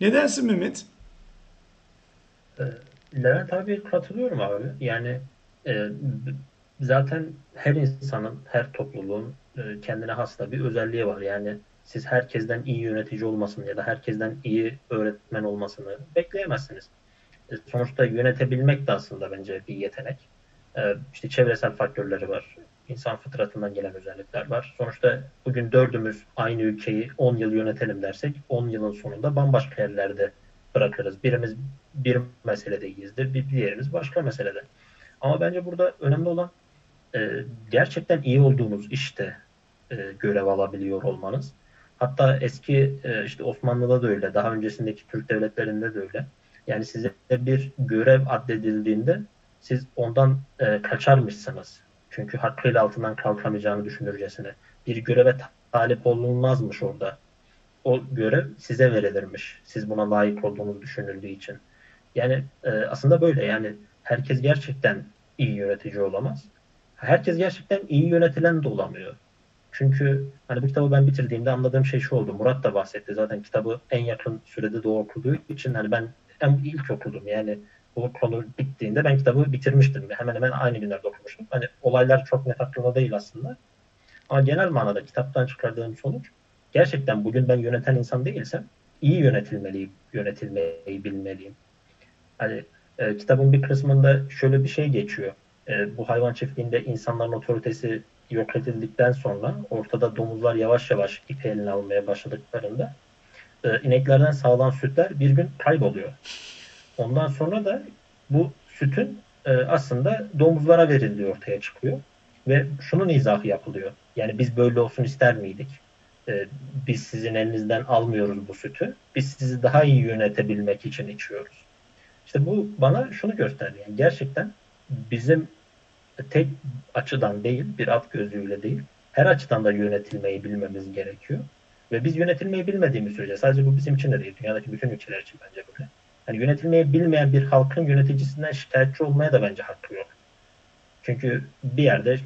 Ne dersin Mehmet?
E, Levent abi katılıyorum abi. Yani e, zaten her insanın, her topluluğun e, kendine has da bir özelliği var. Yani siz herkesten iyi yönetici olmasını ya da herkesten iyi öğretmen olmasını bekleyemezsiniz. E, sonuçta yönetebilmek de aslında bence bir yetenek. E, işte çevresel faktörleri var. İnsan fıtratından gelen özellikler var. Sonuçta bugün dördümüz aynı ülkeyi 10 yıl yönetelim dersek 10 yılın sonunda bambaşka yerlerde bırakırız. Birimiz bir meselede iyiyizdir, bir diğerimiz başka meselede. Ama bence burada önemli olan e, gerçekten iyi olduğunuz işte e, görev alabiliyor olmanız. Hatta eski e, işte Osmanlı'da da öyle, daha öncesindeki Türk devletlerinde de öyle. Yani size bir görev addedildiğinde siz ondan e, kaçarmışsınız Çünkü hakkıyla altından kalkamayacağını düşünürcesine. Bir göreve talip olunmazmış orada. O görev size verilirmiş. Siz buna layık olduğunuz düşünüldüğü için. Yani e, aslında böyle yani herkes gerçekten iyi yönetici olamaz. Herkes gerçekten iyi yönetilen de olamıyor. Çünkü hani bu kitabı ben bitirdiğimde anladığım şey şu oldu. Murat da bahsetti. Zaten kitabı en yakın sürede de okuduğu için hani ben en ilk okudum. Yani bu konu bittiğinde ben kitabı bitirmiştim. Hemen hemen aynı günlerde okumuştum. Hani olaylar çok net aklımda değil aslında. Ama genel manada kitaptan çıkardığım sonuç gerçekten bugün ben yöneten insan değilsem iyi yönetilmeliyim, yönetilmeyi bilmeliyim. Hani e, kitabın bir kısmında şöyle bir şey geçiyor. E, bu hayvan çiftliğinde insanların otoritesi yok edildikten sonra ortada domuzlar yavaş yavaş ipi eline almaya başladıklarında e, ineklerden sağlanan sütler bir gün kayboluyor. Ondan sonra da bu sütün e, aslında domuzlara verildiği ortaya çıkıyor. Ve şunun izahı yapılıyor. Yani biz böyle olsun ister miydik? E, biz sizin elinizden almıyoruz bu sütü. Biz sizi daha iyi yönetebilmek için içiyoruz. İşte bu bana şunu gösterdi. Yani gerçekten bizim tek açıdan değil, bir alt gözlüğüyle değil, her açıdan da yönetilmeyi bilmemiz gerekiyor. Ve biz yönetilmeyi bilmediğimiz sürece, sadece bu bizim için de değil, dünyadaki bütün ülkeler için bence böyle. Hani yönetilmeyi bilmeyen bir halkın yöneticisinden şikayetçi olmaya da bence hakkı yok. Çünkü bir yerde e,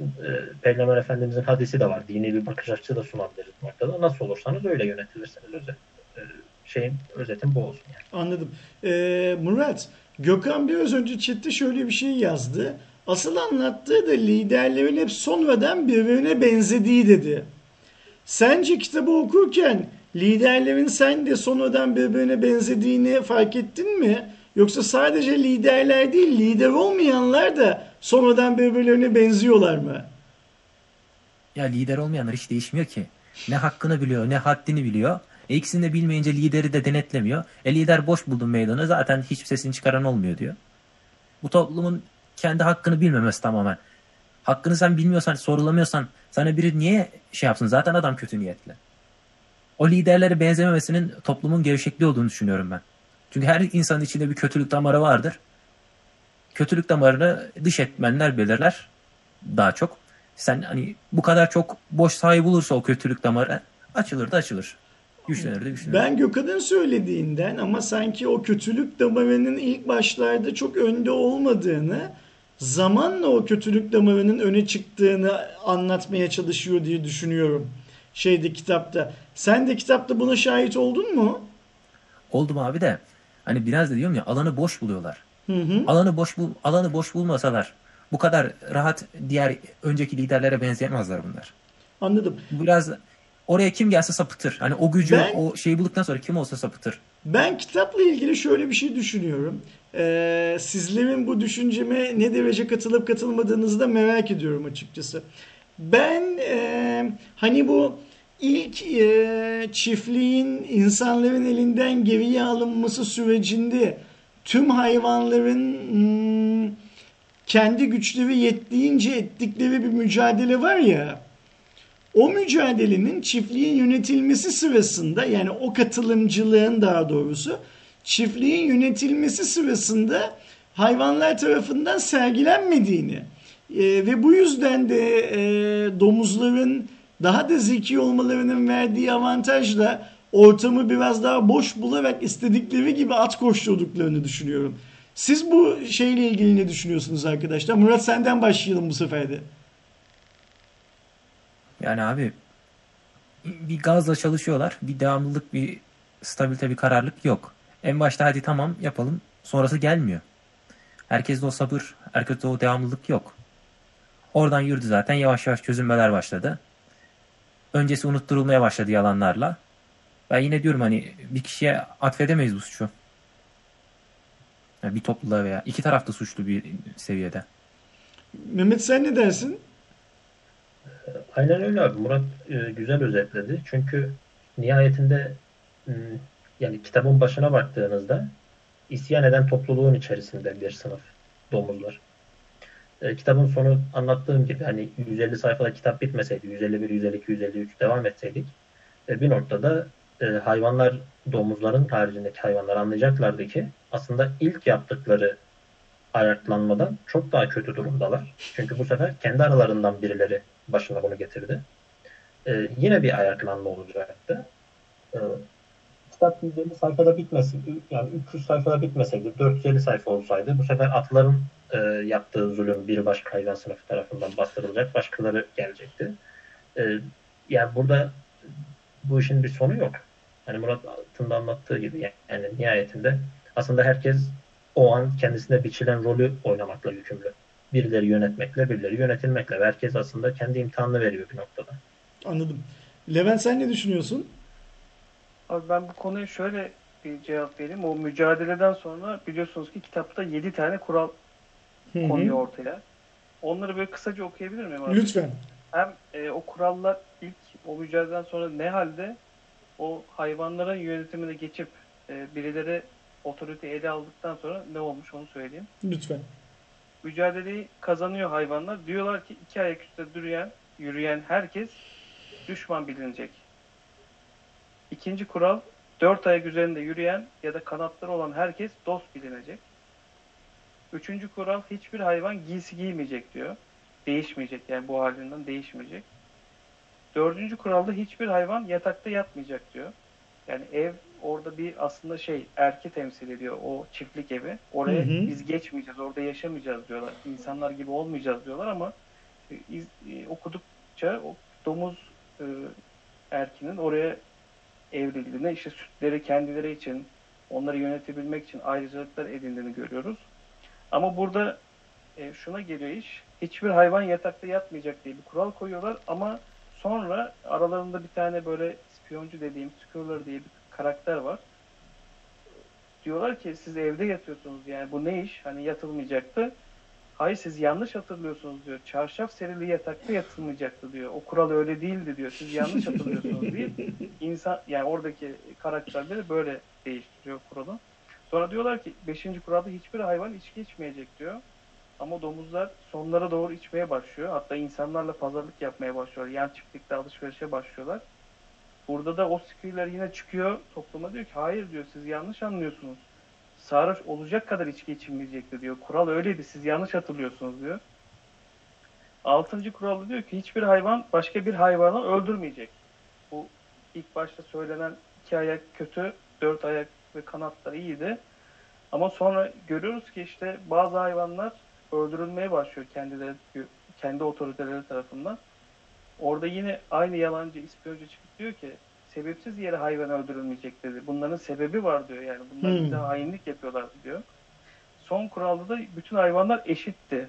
Peygamber Efendimizin hadisi de var. Dini bir bakış açısı da sunabiliriz bu noktada. Nasıl olursanız öyle yönetilirsiniz. Özet, e, şeyin özetim bu olsun yani.
Anladım. Ee, Murat, Gökhan biraz önce chatte şöyle bir şey yazdı. Asıl anlattığı da liderlerin hep sonradan birbirine benzediği dedi. Sence kitabı okurken liderlerin sen de sonradan birbirine benzediğini fark ettin mi? Yoksa sadece liderler değil, lider olmayanlar da sonradan birbirlerine benziyorlar mı?
Ya lider olmayanlar hiç değişmiyor ki. Ne hakkını biliyor ne haddini biliyor. E ikisini de bilmeyince lideri de denetlemiyor. E lider boş buldum meydanı zaten hiçbir sesini çıkaran olmuyor diyor. Bu toplumun kendi hakkını bilmemesi tamamen. Hakkını sen bilmiyorsan, sorulamıyorsan sana biri niye şey yapsın? Zaten adam kötü niyetli. O liderlere benzememesinin toplumun gevşekliği olduğunu düşünüyorum ben. Çünkü her insanın içinde bir kötülük damarı vardır. Kötülük damarını dış etmenler belirler daha çok. Sen hani bu kadar çok boş sahip olursa o kötülük damarı açılır da açılır. Güçlenir de güçlenir.
Ben Gökhan'ın söylediğinden ama sanki o kötülük damarının ilk başlarda çok önde olmadığını, zamanla o kötülük damarının öne çıktığını anlatmaya çalışıyor diye düşünüyorum. Şeyde kitapta. Sen de kitapta buna şahit oldun mu?
Oldum abi de hani biraz da diyorum ya alanı boş buluyorlar.
Hı hı.
Alanı boş bul alanı boş bulmasalar bu kadar rahat diğer önceki liderlere benzeyemezler bunlar.
Anladım.
Biraz oraya kim gelse sapıtır. Hani o gücü,
Ben-
o şeyi bulduktan sonra kim olsa sapıtır.
Ben kitapla ilgili şöyle bir şey düşünüyorum. Ee, sizlerin bu düşünceme ne derece katılıp katılmadığınızı da merak ediyorum açıkçası. Ben e, hani bu ilk e, çiftliğin insanların elinden geriye alınması sürecinde tüm hayvanların hmm, kendi güçleri yettiğince ettikleri bir mücadele var ya. O mücadelenin çiftliğin yönetilmesi sırasında yani o katılımcılığın daha doğrusu çiftliğin yönetilmesi sırasında hayvanlar tarafından sergilenmediğini e, ve bu yüzden de e, domuzların daha da zeki olmalarının verdiği avantajla ortamı biraz daha boş bularak istedikleri gibi at koşturduklarını düşünüyorum. Siz bu şeyle ilgili ne düşünüyorsunuz arkadaşlar? Murat senden başlayalım bu sefer de.
Yani abi bir gazla çalışıyorlar. Bir devamlılık, bir stabilite, bir kararlılık yok. En başta hadi tamam yapalım. Sonrası gelmiyor. Herkeste o sabır, herkeste o devamlılık yok. Oradan yürüdü zaten. Yavaş yavaş çözülmeler başladı. Öncesi unutturulmaya başladı yalanlarla. Ben yine diyorum hani bir kişiye atfedemeyiz bu suçu. Yani bir topluluğa veya iki taraf da suçlu bir seviyede.
Mehmet sen ne dersin?
Aynen öyle abi. Murat e, güzel özetledi. Çünkü nihayetinde yani kitabın başına baktığınızda isyan eden topluluğun içerisinde bir sınıf domuzlar. E, kitabın sonu anlattığım gibi hani 150 sayfada kitap bitmeseydi 151, 152, 153 devam etseydik e, bir noktada e, hayvanlar domuzların haricindeki hayvanlar anlayacaklardı ki aslında ilk yaptıkları ayaklanmadan çok daha kötü durumdalar. Çünkü bu sefer kendi aralarından birileri başına bunu getirdi. Ee, yine bir ayaklanma olacaktı. Ee, kitap 150 sayfada bitmesi, yani 300 sayfada bitmeseydi, 450 sayfa olsaydı bu sefer atların e, yaptığı zulüm bir başka hayvan sınıfı tarafından bastırılacak, başkaları gelecekti. E, yani burada bu işin bir sonu yok. Hani Murat'ın da anlattığı gibi yani nihayetinde aslında herkes o an kendisine biçilen rolü oynamakla yükümlü. Birileri yönetmekle, birileri yönetilmekle. Herkes aslında kendi imtihanını veriyor bir noktada.
Anladım. Levent sen ne düşünüyorsun?
Abi ben bu konuya şöyle bir cevap vereyim. O mücadeleden sonra biliyorsunuz ki kitapta 7 tane kural
Hı hı.
konuyor ortaya. Onları böyle kısaca okuyabilir miyim abi?
Lütfen.
Hem e, o kurallar ilk o mücadeleden sonra ne halde o hayvanların yönetimine geçip e, birileri otorite ele aldıktan sonra ne olmuş onu söyleyeyim.
Lütfen.
Mücadeleyi kazanıyor hayvanlar. Diyorlar ki iki ayak üstte duruyan, yürüyen herkes düşman bilinecek. İkinci kural dört ayak üzerinde yürüyen ya da kanatları olan herkes dost bilinecek. Üçüncü kural hiçbir hayvan giysi giymeyecek diyor. Değişmeyecek yani bu halinden değişmeyecek. Dördüncü kuralda hiçbir hayvan yatakta yatmayacak diyor. Yani ev orada bir aslında şey erki temsil ediyor o çiftlik evi. Oraya
Hı hı.
biz geçmeyeceğiz, orada yaşamayacağız diyorlar. İnsanlar gibi olmayacağız diyorlar ama e, iz, e, okudukça o domuz e, erkinin oraya evrildiğine işte sütleri kendileri için onları yönetebilmek için ayrıcalıklar edindiğini görüyoruz. Ama burada e, şuna geliyor iş. Hiçbir hayvan yatakta yatmayacak diye bir kural koyuyorlar ama sonra aralarında bir tane böyle spiyoncu dediğim Squirrel diye bir karakter var. Diyorlar ki siz evde yatıyorsunuz yani bu ne iş? Hani yatılmayacaktı. Hayır siz yanlış hatırlıyorsunuz diyor. Çarşaf serili yatakta yatılmayacaktı diyor. O kural öyle değildi diyor. Siz yanlış hatırlıyorsunuz diye insan yani oradaki karakterleri böyle değiştiriyor kuralı. Sonra diyorlar ki 5. kuralda hiçbir hayvan içki içmeyecek diyor. Ama domuzlar sonlara doğru içmeye başlıyor. Hatta insanlarla pazarlık yapmaya başlıyorlar. Yan çiftlikte alışverişe başlıyorlar. Burada da o skiller yine çıkıyor topluma diyor ki hayır diyor siz yanlış anlıyorsunuz. Sarhoş olacak kadar içki içilmeyecekti diyor. Kural öyleydi siz yanlış hatırlıyorsunuz diyor. Altıncı kuralda diyor ki hiçbir hayvan başka bir hayvanı öldürmeyecek. Bu ilk başta söylenen iki ayak kötü, dört ayak ve kanatlar iyiydi. Ama sonra görüyoruz ki işte bazı hayvanlar öldürülmeye başlıyor kendileri kendi otoriteleri tarafından. Orada yine aynı yalancı ispiyoncu çıkıp diyor ki sebepsiz yere hayvan öldürülmeyecek dedi. Bunların sebebi var diyor yani. Bunlar
Hmm.
bize hainlik yapıyorlar diyor. Son kuralda da bütün hayvanlar eşitti.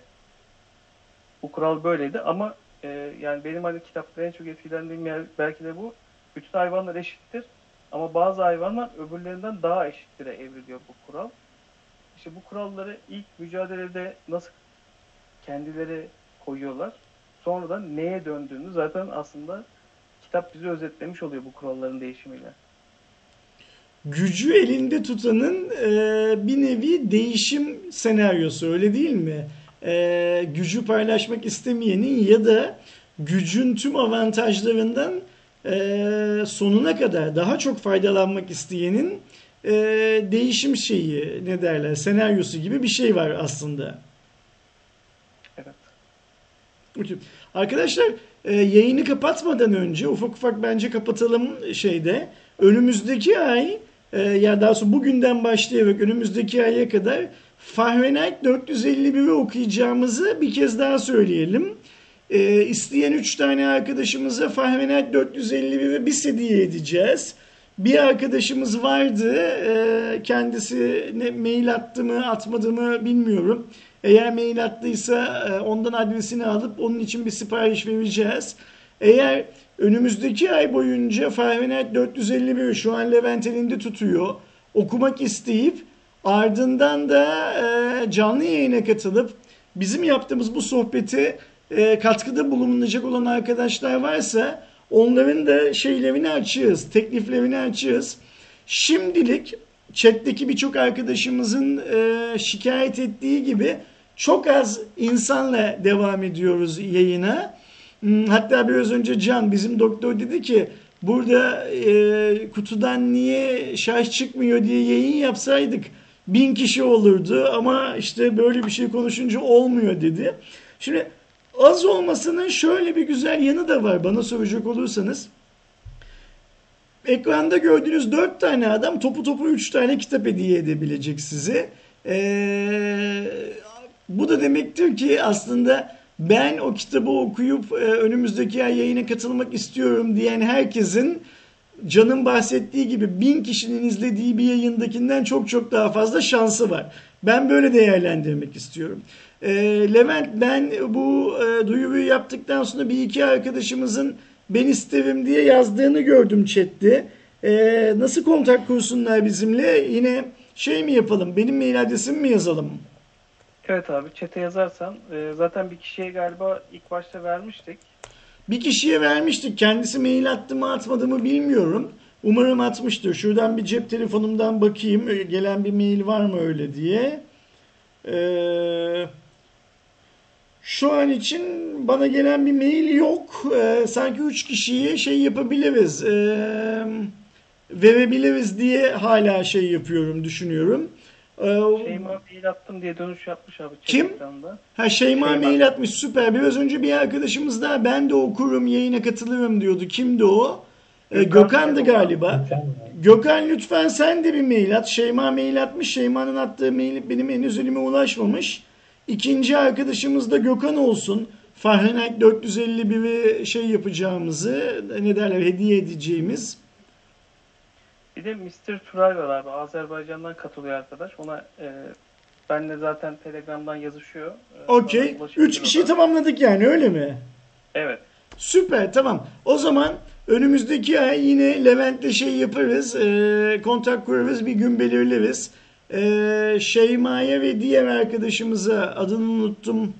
Bu kural böyleydi ama e, yani benim hani kitapta en çok etkilendiğim yer belki de bu. Bütün hayvanlar eşittir ama bazı hayvanlar öbürlerinden daha eşittire evriliyor bu kural. İşte bu kuralları ilk mücadelede nasıl kendileri koyuyorlar. Sonradan neye döndüğünü zaten aslında kitap bize özetlemiş oluyor bu kuralların değişimiyle.
Gücü elinde tutanın e, bir nevi değişim senaryosu öyle değil mi? E, gücü paylaşmak istemeyenin ya da gücün tüm avantajlarından e, sonuna kadar daha çok faydalanmak isteyenin e, değişim şeyi ne derler senaryosu gibi bir şey var aslında.
Evet.
Arkadaşlar e, yayını kapatmadan önce ufak ufak bence kapatalım şeyde. Önümüzdeki ay e, ya daha sonra bugünden başlayarak önümüzdeki aya kadar Fahrenheit 451'i okuyacağımızı bir kez daha söyleyelim. E, isteyen 3 tane arkadaşımıza Fahrenheit 451'i bir hediye edeceğiz. Bir arkadaşımız vardı. e, kendisi ne mail attı mı atmadı mı bilmiyorum. Eğer mail attıysa e, ondan adresini alıp onun için bir sipariş vereceğiz. Eğer önümüzdeki ay boyunca Fahrenheit 451 şu an Levent elinde tutuyor. Okumak isteyip ardından da e, canlı yayına katılıp bizim yaptığımız bu sohbete e, katkıda bulunacak olan arkadaşlar varsa onların da şeylerini açığız, tekliflerini açığız. Şimdilik chat'teki birçok arkadaşımızın e, şikayet ettiği gibi çok az insanla devam ediyoruz yayına. Hmm, Hatta biraz önce Can bizim doktor dedi ki burada e, kutudan niye şarj çıkmıyor diye yayın yapsaydık bin kişi olurdu ama işte böyle bir şey konuşunca olmuyor dedi. Şimdi az olmasının şöyle bir güzel yanı da var bana soracak olursanız. Ekranda gördüğünüz dört tane adam topu topu üç tane kitap hediye edebilecek size. Ee, bu da demektir ki aslında ben o kitabı okuyup e, önümüzdeki ay yayına katılmak istiyorum diyen herkesin Can'ın bahsettiği gibi bin kişinin izlediği bir yayındakinden çok çok daha fazla şansı var. Ben böyle değerlendirmek istiyorum. E, Levent ben bu e, duyuruyu yaptıktan sonra bir iki arkadaşımızın ben isterim diye yazdığını gördüm chatte. E, nasıl kontak kursunlar bizimle? Yine şey mi yapalım? Benim mail adresimi mi yazalım?
Evet abi çete yazarsan e, zaten bir kişiye galiba ilk başta vermiştik.
Bir kişiye vermiştik. Kendisi mail attı mı atmadı mı bilmiyorum. Umarım atmıştır. Şuradan bir cep telefonumdan bakayım. Gelen bir mail var mı öyle diye. Ee, şu an için bana gelen bir mail yok. Ee, sanki 3 kişiye şey yapabiliriz. Ee, verebiliriz diye hala şey yapıyorum, düşünüyorum. Ee,
Şeyma mail attım diye dönüş yapmış abi.
Kim?
ekranında.
Ha Şeyma
Şeyma.
mail atmış süper. Biraz önce bir arkadaşımız daha ben de okurum yayına katılırım diyordu. Kimdi o?
Gökhan
Gökhan'dı
Gökhan.
galiba. Gökhan lütfen sen de bir mail at. Şeyma mail atmış. Şeyma'nın attığı mail benim henüz elime ulaşmamış. İkinci arkadaşımız da Gökhan olsun. Fahrenheit 451'i şey yapacağımızı ne derler hediye edeceğimiz.
Bir de Mr. Turay var abi. Azerbaycan'dan katılıyor arkadaş. Ona e, benle zaten Telegram'dan yazışıyor. E,
Okey. Üç kişiyi tamamladık yani öyle mi?
Evet.
Süper tamam. O zaman önümüzdeki ay yine Levent'le şey yaparız. E, kontak kurarız bir gün belirleriz. E, Şeyma'ya ve diğer arkadaşımıza adını unuttum.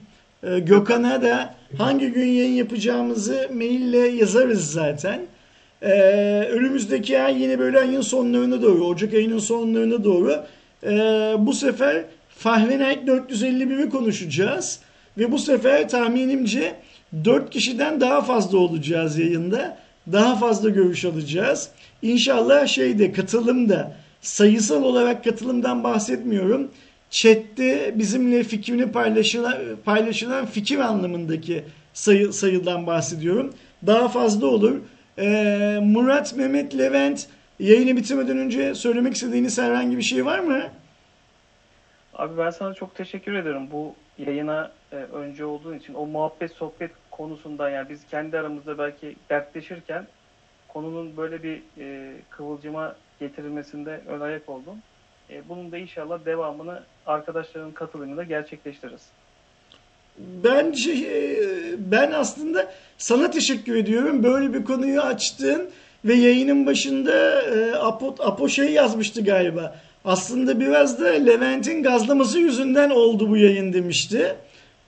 E, Gökhan'a da hangi gün yayın yapacağımızı maille yazarız zaten. E, önümüzdeki ay yine böyle ayın sonlarına doğru, Ocak ayının sonlarına doğru e, bu sefer Fahrenheit 451'i konuşacağız. Ve bu sefer tahminimce 4 kişiden daha fazla olacağız yayında. Daha fazla görüş alacağız. İnşallah şeyde katılımda sayısal olarak katılımdan bahsetmiyorum. Chat'te bizimle fikrini paylaşılan, paylaşılan fikir anlamındaki sayı, sayıdan bahsediyorum. Daha fazla olur. Ee, Murat, Mehmet, Levent yayını bitirmeden önce söylemek istediğiniz herhangi bir şey var mı?
Abi ben sana çok teşekkür ederim bu yayına e, önce olduğun için. O muhabbet sohbet konusundan yani biz kendi aramızda belki dertleşirken konunun böyle bir e, kıvılcıma getirilmesinde ön ayak oldum. E, bunun da inşallah devamını arkadaşların katılımıyla gerçekleştiririz.
Ben şey, ben aslında sana teşekkür ediyorum. Böyle bir konuyu açtın ve yayının başında e, Apo, Apo şey yazmıştı galiba. Aslında biraz da Levent'in gazlaması yüzünden oldu bu yayın demişti.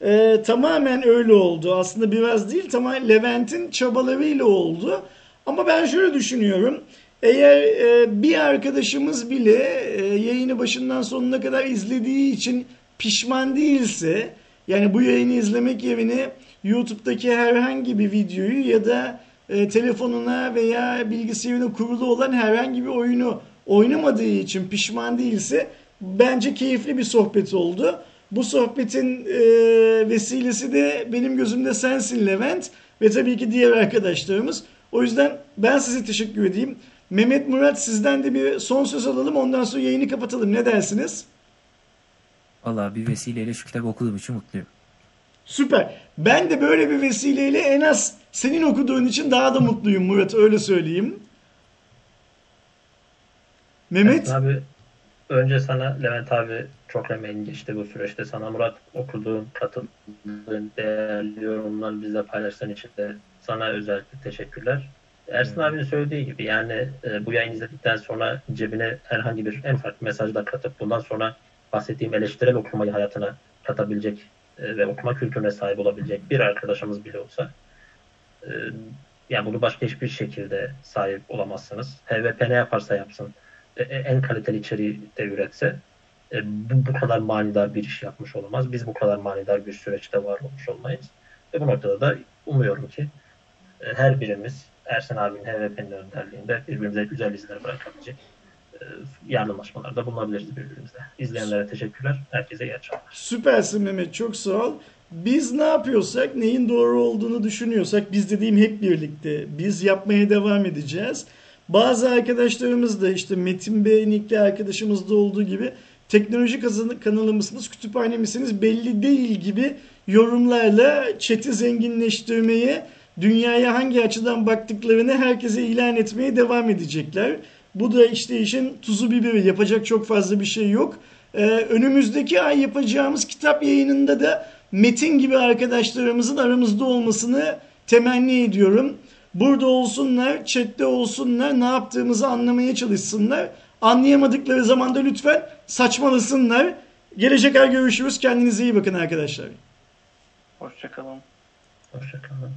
E, tamamen öyle oldu. Aslında biraz değil tamamen Levent'in çabalarıyla oldu. Ama ben şöyle düşünüyorum. Eğer e, bir arkadaşımız bile e, yayını başından sonuna kadar izlediği için pişman değilse yani bu yayını izlemek yerine YouTube'daki herhangi bir videoyu ya da e, telefonuna veya bilgisayarına kurulu olan herhangi bir oyunu oynamadığı için pişman değilse bence keyifli bir sohbet oldu. Bu sohbetin e, vesilesi de benim gözümde sensin Levent ve tabii ki diğer arkadaşlarımız. O yüzden ben size teşekkür edeyim. Mehmet Murat sizden de bir son söz alalım ondan sonra yayını kapatalım. Ne dersiniz?
Vallahi bir vesileyle şu kitabı okuduğum için mutluyum.
Süper. Ben de böyle bir vesileyle en az senin okuduğun için daha da mutluyum Murat öyle söyleyeyim. Mehmet
Ersin abi önce sana Levent abi çok emeğin geçti bu süreçte. Sana Murat okuduğun, katıldığın değerli yorumlar bizle paylaştığın için de sana özellikle teşekkürler. Ersin abinin söylediği gibi yani e, bu yayın izledikten sonra cebine herhangi bir en farklı mesaj da katıp bundan sonra bahsettiğim eleştirel okumayı hayatına katabilecek e, ve okuma kültürüne sahip olabilecek bir arkadaşımız bile olsa e, yani bunu başka hiçbir şekilde sahip olamazsınız. HVP ne yaparsa yapsın e, e, en kaliteli içeriği de üretse e, bu, bu kadar manidar bir iş yapmış olamaz. Biz bu kadar manidar bir süreçte var olmuş olmayız. Ve bu noktada da umuyorum ki e, her birimiz Ersin abinin HVP'nin önderliğinde birbirimize güzel izler bırakabilecek e, yardımlaşmalarda bulunabiliriz birbirimize. İzleyenlere teşekkürler. Herkese iyi akşamlar.
Süpersin Mehmet çok sağ ol. Biz ne yapıyorsak, neyin doğru olduğunu düşünüyorsak, biz dediğim hep birlikte, biz yapmaya devam edeceğiz. Bazı arkadaşlarımız da işte Metin Beğenikli arkadaşımız da olduğu gibi teknoloji kanalı mısınız, kütüphane misiniz belli değil gibi yorumlarla chat'i zenginleştirmeye, dünyaya hangi açıdan baktıklarını herkese ilan etmeye devam edecekler. Bu da işte işin tuzu biberi. Yapacak çok fazla bir şey yok. Ee, önümüzdeki ay yapacağımız kitap yayınında da Metin gibi arkadaşlarımızın aramızda olmasını temenni ediyorum. Burada olsunlar, chatte olsunlar, ne yaptığımızı anlamaya çalışsınlar. Anlayamadıkları zaman da lütfen saçmalasınlar. Gelecek ay görüşürüz. Kendinize iyi bakın arkadaşlar.
Hoşçakalın.
Hoşçakalın.